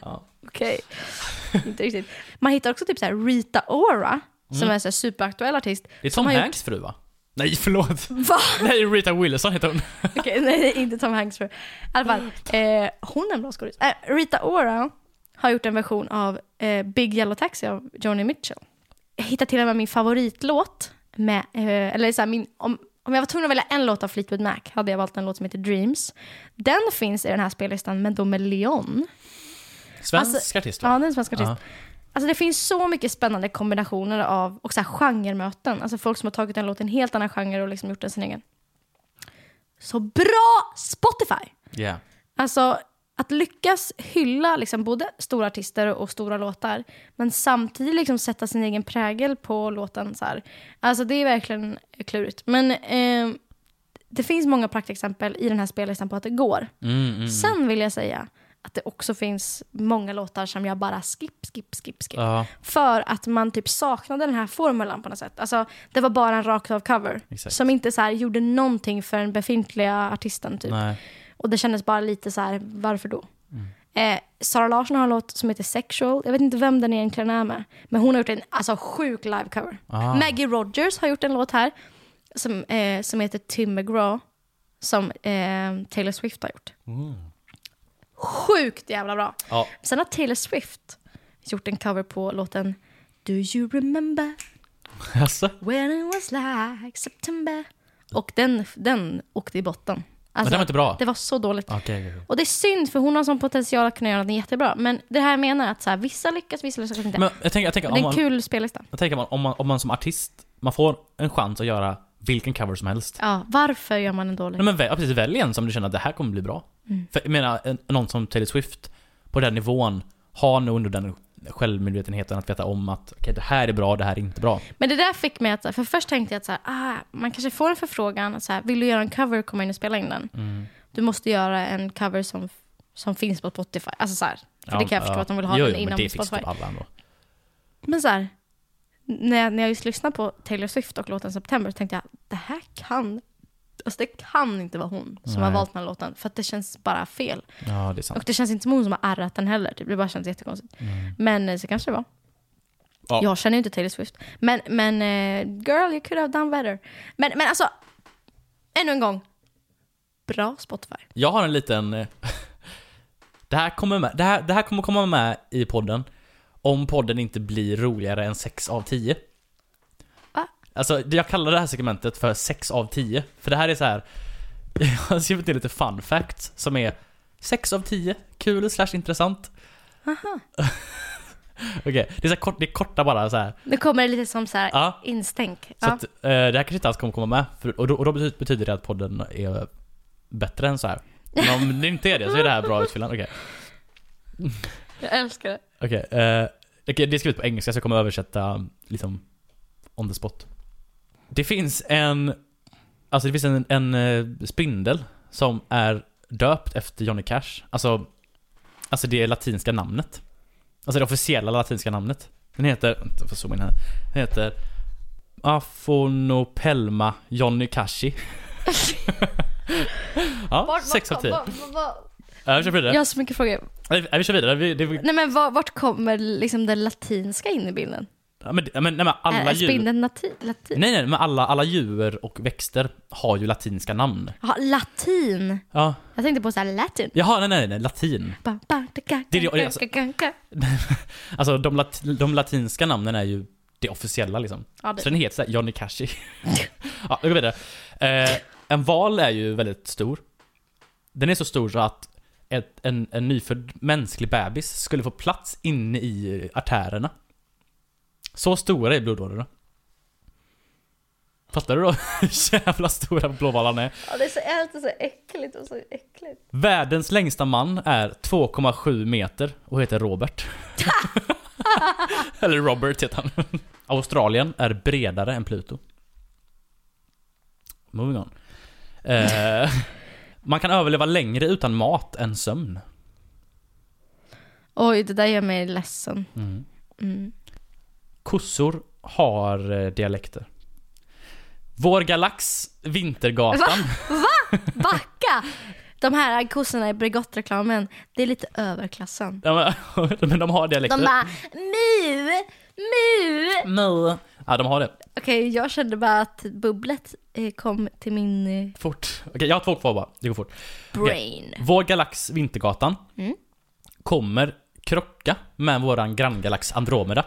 down. Okej, inte riktigt. Man hittar också typ så här Rita Ora, som är en så superaktuell artist. Det är Tom har gjort- Hanks fru va? Nej förlåt. Va? Nej Rita Wilson heter hon. Okej, nej, det är inte Tom Hanks för. I alla fall, eh, hon är en bra skådis. Eh, Rita Ora har gjort en version av eh, Big Yellow Taxi av Joni Mitchell. Jag hittade till och med min favoritlåt med, eh, eller så här, min, om, om jag var tvungen att välja en låt av Fleetwood Mac hade jag valt en låt som heter Dreams. Den finns i den här spellistan, men då med Leon. Svensk Alltså, artist va? Ja, det är en svensk artist. Ja. Alltså det finns så mycket spännande kombinationer av och så här genremöten. Alltså folk som har tagit en låt i en helt annan genre och liksom gjort den sin egen. Så bra Spotify! Yeah. Alltså att lyckas hylla liksom både stora artister och stora låtar men samtidigt liksom sätta sin egen prägel på låten. Så här. Alltså det är verkligen klurigt. Men eh, det finns många praktexempel i den här spellistan på att det går. Mm, mm. Sen vill jag säga att det också finns många låtar som jag bara skip, skip, skip, skip. Ja, För att man typ saknade den här formulan på något sätt. Alltså, det var bara en rakt av cover. Exakt. Som inte så här, gjorde någonting för den befintliga artisten. Typ. nej. Och det kändes bara lite så här, varför då? Eh, Sara Larsson har en låt som heter Sexual. Jag vet inte vem den egentligen är med. Men hon har gjort en alltså, sjuk live-cover. Ah. Maggie Rogers har gjort en låt här som, eh, som heter Tim McGraw. Som eh, Taylor Swift har gjort. Sjukt jävla bra. Ja. Sen har Taylor Swift gjort en cover på låten Do you remember Alltså. when it was like September? Och den, den åkte i botten. Alltså, den var inte bra? Det var så dåligt. Okej, okej, okej. Och det är synd för hon har sån potential att kunna göra den jättebra. Men det här menar jag att så här, vissa lyckas, vissa lyckas inte. Men jag tänker, jag tänker, Men det om är en man, kul spellista. jag tänker man, om, man, om man som artist, man får en chans att göra vilken cover som helst. Ja, varför gör man en dålig? Nej, men väl, ja, precis, välj en som du känner att det här kommer bli bra. Mm. För jag menar, en, någon som Taylor Swift, på den nivån, har nog under den självmedvetenheten att veta om att okej, det här är bra, det här är inte bra. Men det där fick mig att, för först tänkte jag att så här, ah, man kanske får en förfrågan, att så här, vill du göra en cover, komma in och spela in den. Mm. Du måste göra en cover som, som finns på Spotify. Alltså så här, för det kan jag förstå att de vill ha jo, den jo, inom Spotify. alla ändå. Men så här, när jag, när jag just lyssnade på Taylor Swift och låten September så tänkte jag, det här kan, alltså det kan inte vara hon som har Nej. valt den här låten. För att det känns bara fel. Ja, det är sant. Och det känns inte som hon som har arrat den heller. typ. Det bara känns jättekonstigt. Men eh, så kanske det var. Ja. Jag känner ju inte Taylor Swift. Men, men eh, girl, you could have done better. Men, men alltså, ännu en gång. Bra Spotify. Jag har en liten... eh, Det här, kommer med, det, här, det här kommer komma med i podden om podden inte blir roligare än 6 av 10. Va? Alltså, jag kallar det här segmentet för 6 av 10. För det här är så här. Jag har skrivit ner lite fun facts som är 6 av 10, kul slash intressant. Okej, det är så kort, det är korta bara så här. Nu kommer det lite som så här Ja. instänk. Så Ja. att, eh, det här kanske inte alls kommer komma med. För, och, då, och då betyder, betyder det att podden är bättre än så här. Men om det inte är det så är det här bra utfyllnad. Okej. Jag älskar det. Okej, okay, eh, okay, det är skrivet på engelska så jag kommer översätta liksom on the spot. Det finns en, alltså det finns en, en eh, spindel som är döpt efter Johnny Cash. Alltså, alltså det latinska namnet. Alltså det officiella latinska namnet. Den heter, jag får zooma in här. Den heter Afonopelma Johnny Cashi. ja, 6 av 10. Ja, vi kör vidare. jag har så mycket frågor. Nej, vi kör vidare. Vi, det, Nej men var, vart kommer liksom det latinska in i bilden? ja, men, nej, men alla Är djur... spindeln lati, latin? Nej nej, men alla, alla djur och växter har ju latinska namn. Jaha, latin. Ja. Jag tänkte på så här latin. Jaha, nej nej nej, latin. Ba, ba, da, ga, Det är alltså-. Alltså de, lat, de latinska namnen är ju det officiella liksom. Ja, det- Så den heter såhär Johnny Cashi. ja, vi går vidare. Eh, en val är ju väldigt stor. Den är så stor så att ett, en, en nyfödd mänsklig bebis skulle få plats inne i artärerna. Så stora är blodådrorna. Fattar du då hur jävla stora blåvalarna är? Ja, det är så, allt är så äckligt och så äckligt. Världens längsta man är 2,7 meter och heter Robert. Eller Robert heter han. Australien är bredare än Pluto. Moving on. Eh, man kan överleva längre utan mat än sömn. Oj, det där gör mig ledsen. Mm. Mm. Kossor har eh, dialekter. Vår galax, Vintergatan. Backa! De här kossorna i Bregottreklamen, det är lite överklassen. Ja, men, men de har dialekter. De bara mu, mu. Mu. Ja, de har det. Okej, jag kände bara att bubblet eh, kom till min eh, Fort. Okej, jag har två kvar bara. Det går fort. brain. Vår galax Vintergatan Mm. kommer krocka med våran granngalax Andromeda.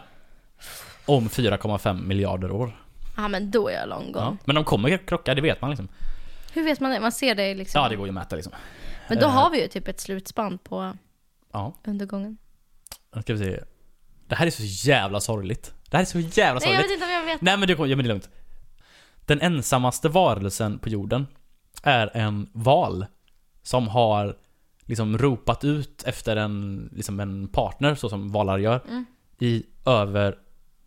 Om 4,5 miljarder år. Ja, men då är jag long Ja. gone. Men de kommer krocka, det vet man liksom. Hur vet man det? Man ser det liksom. Ja, det går ju att mäta liksom. Men då Eh. har vi ju typ ett slutspann på Ja, undergången. nu ska vi se. Det här är så jävla sorgligt. Det här är så jävla Nej, jag sorgligt. vet inte om jag vet. Nej men det, ja, men det är lugnt. Den ensammaste varelsen på jorden är en val som har liksom ropat ut efter en, liksom en partner, så som valar gör, Mm. i över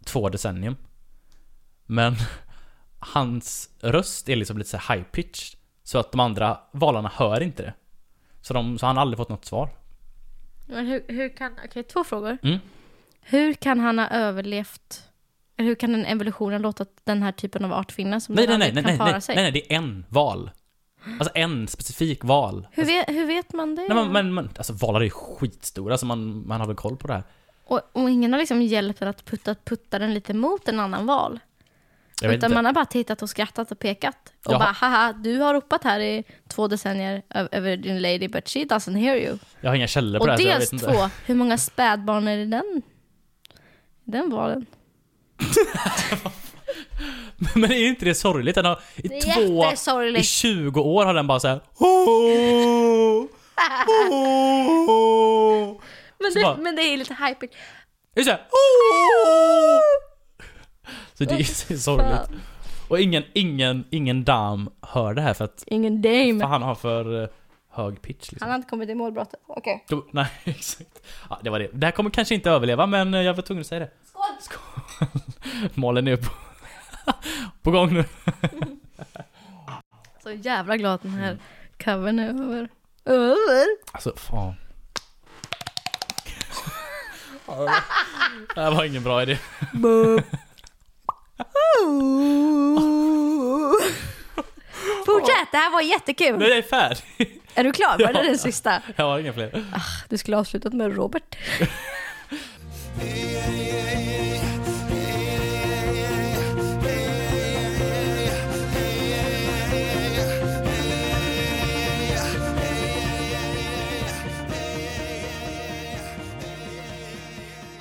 två decennium. Men hans röst är liksom lite så high pitch så att de andra valarna hör inte det. Så, de, så han har aldrig fått något svar. Men hur, hur kan, okej två frågor. Mm. Hur kan han ha överlevt, eller hur kan den evolutionen låta den här typen av art finnas som Nej den nej nej, kan nej, para nej, sig? nej, nej, det är en val. Alltså en specifik val. Hur, vet, hur vet man det? Nej men, men, men alltså valar är skitstora så man, man har väl koll på det här. Och, och ingen har liksom hjälpt en att putta, putta den lite mot en annan val. Jag Utan man har bara tittat och skrattat och pekat. Och Jaha. bara haha, du har ropat här i två decennier över din lady but she doesn't hear you. Jag har inga källor på Och det här så jag dels vet inte. två, hur många spädbarn är det i den, i den? Men är inte det sorgligt? Den har i Det är två, i jättesorgligt. 20 år har den bara såhär Men Så det, men det är lite hype. Det såhär oh. Så det är sorgligt. Och ingen, ingen, ingen dam hör det här för att Ingen dame. för han har för eh, hög pitch Han liksom. har inte kommit i målbrottet. Okej. Då, nej, exakt. Ja, det var det. Det här kommer kanske inte överleva men eh, jag var tvungen att säga det. Skål! Skål! Malen är på, på gång nu. Så jävla glad att den här covern är över. Över? Alltså, fan. Det här var ingen bra idé. Fortsätt, det här var jättekul. Jag är färdig. Är du klar? Var det Ja. den sista? Jag har inga fler. Du skulle ha avslutat med Robert.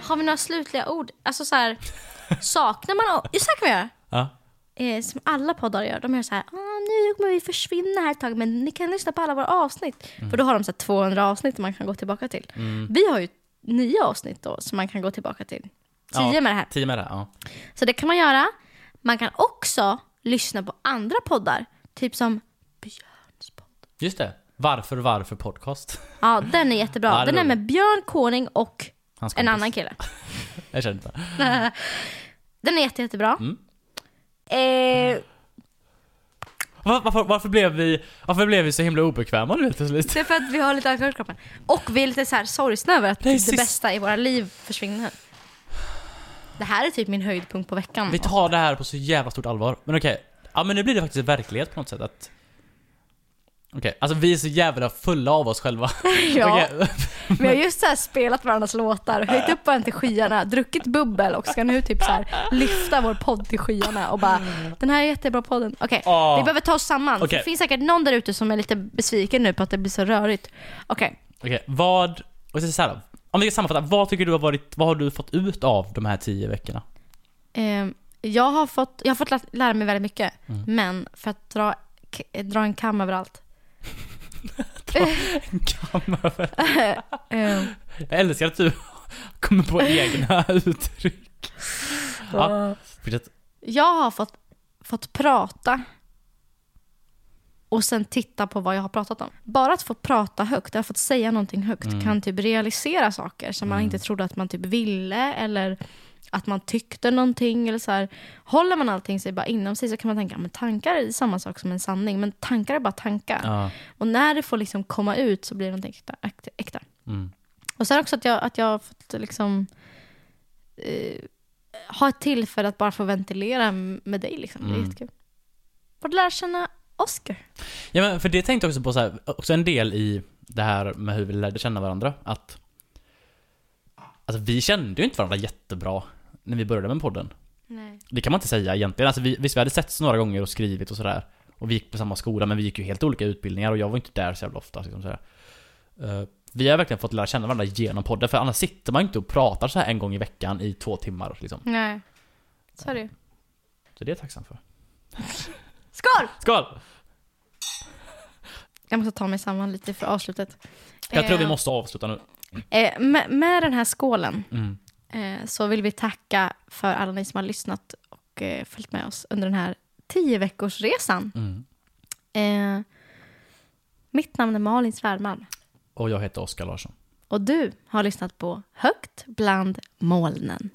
Har vi några slutliga ord? Alltså så här, saknar man... Kan vi. Ja. Eh, som alla poddar gör. De gör så här, ah, nu kommer vi försvinna här ett tag, men ni kan lyssna på alla våra avsnitt. För då har de så här 200 avsnitt man kan gå tillbaka till. Mm. Vi har ju nio avsnitt då som man kan gå tillbaka till. Tio Ja. med det här. Tio med det, ja. Så det kan man göra. Man kan också lyssna på andra poddar. Typ som Björns podd. Just det. Varför, varför podcast? Ja, den är jättebra. Ja, det den är med Björn Koning och en annan kille. Jag känner inte. Den är jätte, jättebra. Mm. Eh, Var, varför, varför, blev vi, varför blev vi så himla obekväma nu helt plötsligt? det är för att vi har lite alkohol i kroppen. Och vi är lite så här sorgsna över att Det är det, sist- bästa i våra liv försvinner. Det här är typ min höjdpunkt på veckan. Vi tar det här på så jävla stort allvar. Men okej. Ja men nu blir det faktiskt verklighet på något sätt att... Okej, alltså vi är så jävla fulla av oss själva. ja, vi har just så spelat varandras låtar, höjt upp varandra till skyarna, druckit bubbel och ska nu typ så här lyfta vår podd till skyarna och bara Den här är jättebra podden. Okej, Åh. vi behöver ta oss samman. Okej. Det finns säkert någon där ute som är lite besviken nu på att det blir så rörigt. Okej, Okej, vad... Och så här, om vi ska sammanfatta, vad tycker du har varit... Vad har du fått ut av de här tio veckorna? eh, jag har fått, jag har fått lä- lära mig väldigt mycket. Mm. Men för att dra, dra en kam över allt. Eh, Jag älskar att du kommer på egna uttryck. Ja, fortsätt. jag har fått fått prata och sen titta på vad jag har pratat om. Bara att få prata högt, att få säga någonting högt Mm. kan typ realisera saker som man inte trodde att man typ ville eller att man tyckte någonting eller så här. Håller man allting sig bara inom sig så kan man tänka men tankar är samma sak som en sanning, men tankar är bara tankar. Ja. Och när det får liksom komma ut så blir det någonting äkta. äkta. Mm. Och sen också att jag, att jag har fått liksom eh, ha ett tillfälle att bara få ventilera med dig liksom. Det är Mm. jättekul. Fått lära känna Oscar. Ja men för det tänkte jag också på så här, också en del i det här med hur vi lärde känna varandra, att Alltså vi kände ju inte varandra jättebra när vi började med podden. Nej. Det kan man inte säga egentligen. Alltså vi, visst, vi hade setts några gånger och skrivit och sådär. Och vi gick på samma skola, men vi gick ju helt olika utbildningar och jag var inte där så jävla ofta. Liksom sådär. Eh, vi har verkligen fått lära känna varandra genom podden, för annars sitter man ju inte och pratar så här en gång i veckan i två timmar. Liksom. Nej. Så är det. Så det är jag tacksam för. Skål! Skål! Jag måste ta mig samman lite för avslutet. Jag tror vi Eh, måste avsluta nu. Eh, med, med den här skålen Mm. Eh, så vill vi tacka för alla ni som har lyssnat och eh, följt med oss under den här tio veckors resan. Mm. Eh, mitt namn är Malin Svärmalm. Och jag heter Oskar Larsson. Och du har lyssnat på Högt bland molnen.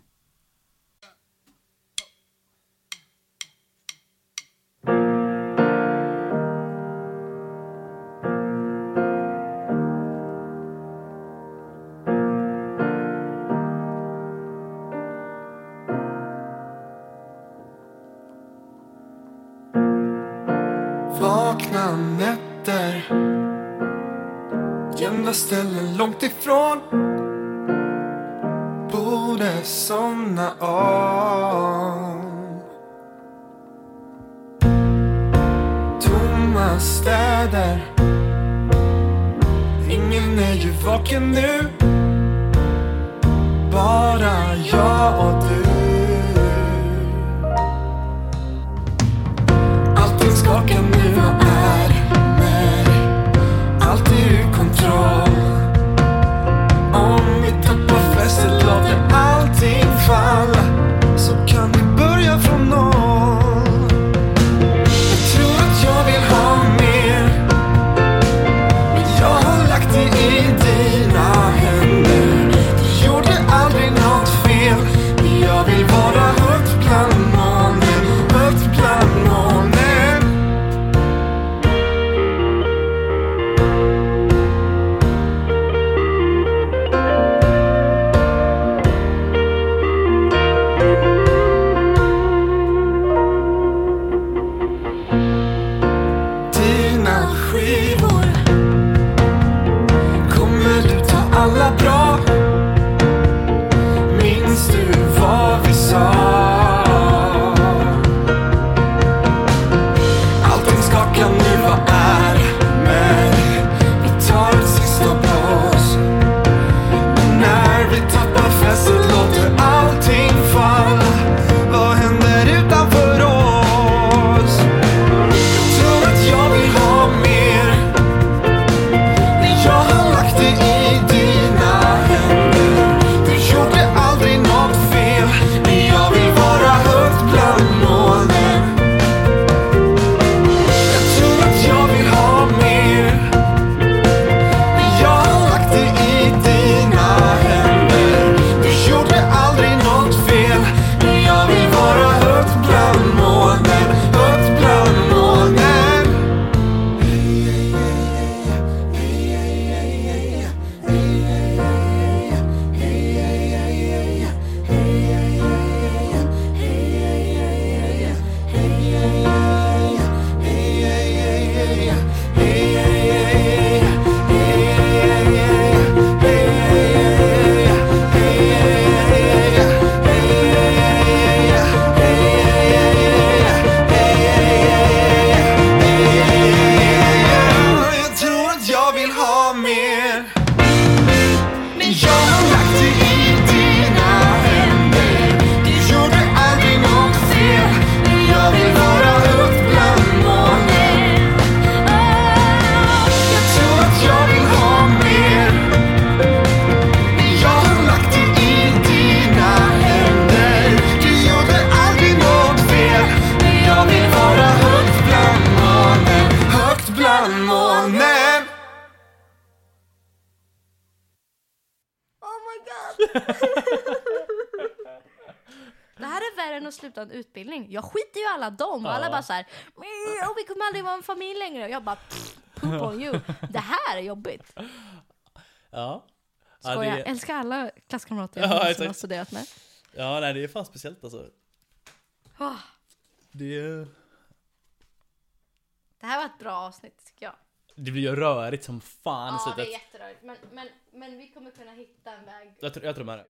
Ställen långt ifrån. Borde somna om. Tomma städer. Ingen är ju vaken nu. Bara jag och du har studerat med. ja, nej det är fan speciellt alltså. Det, Det här var ett bra avsnitt tycker jag. det blir ju rörigt som fan Ja, det är jätterörigt. Men, men, men vi kommer kunna hitta en väg Jag, tror- jag tror med det.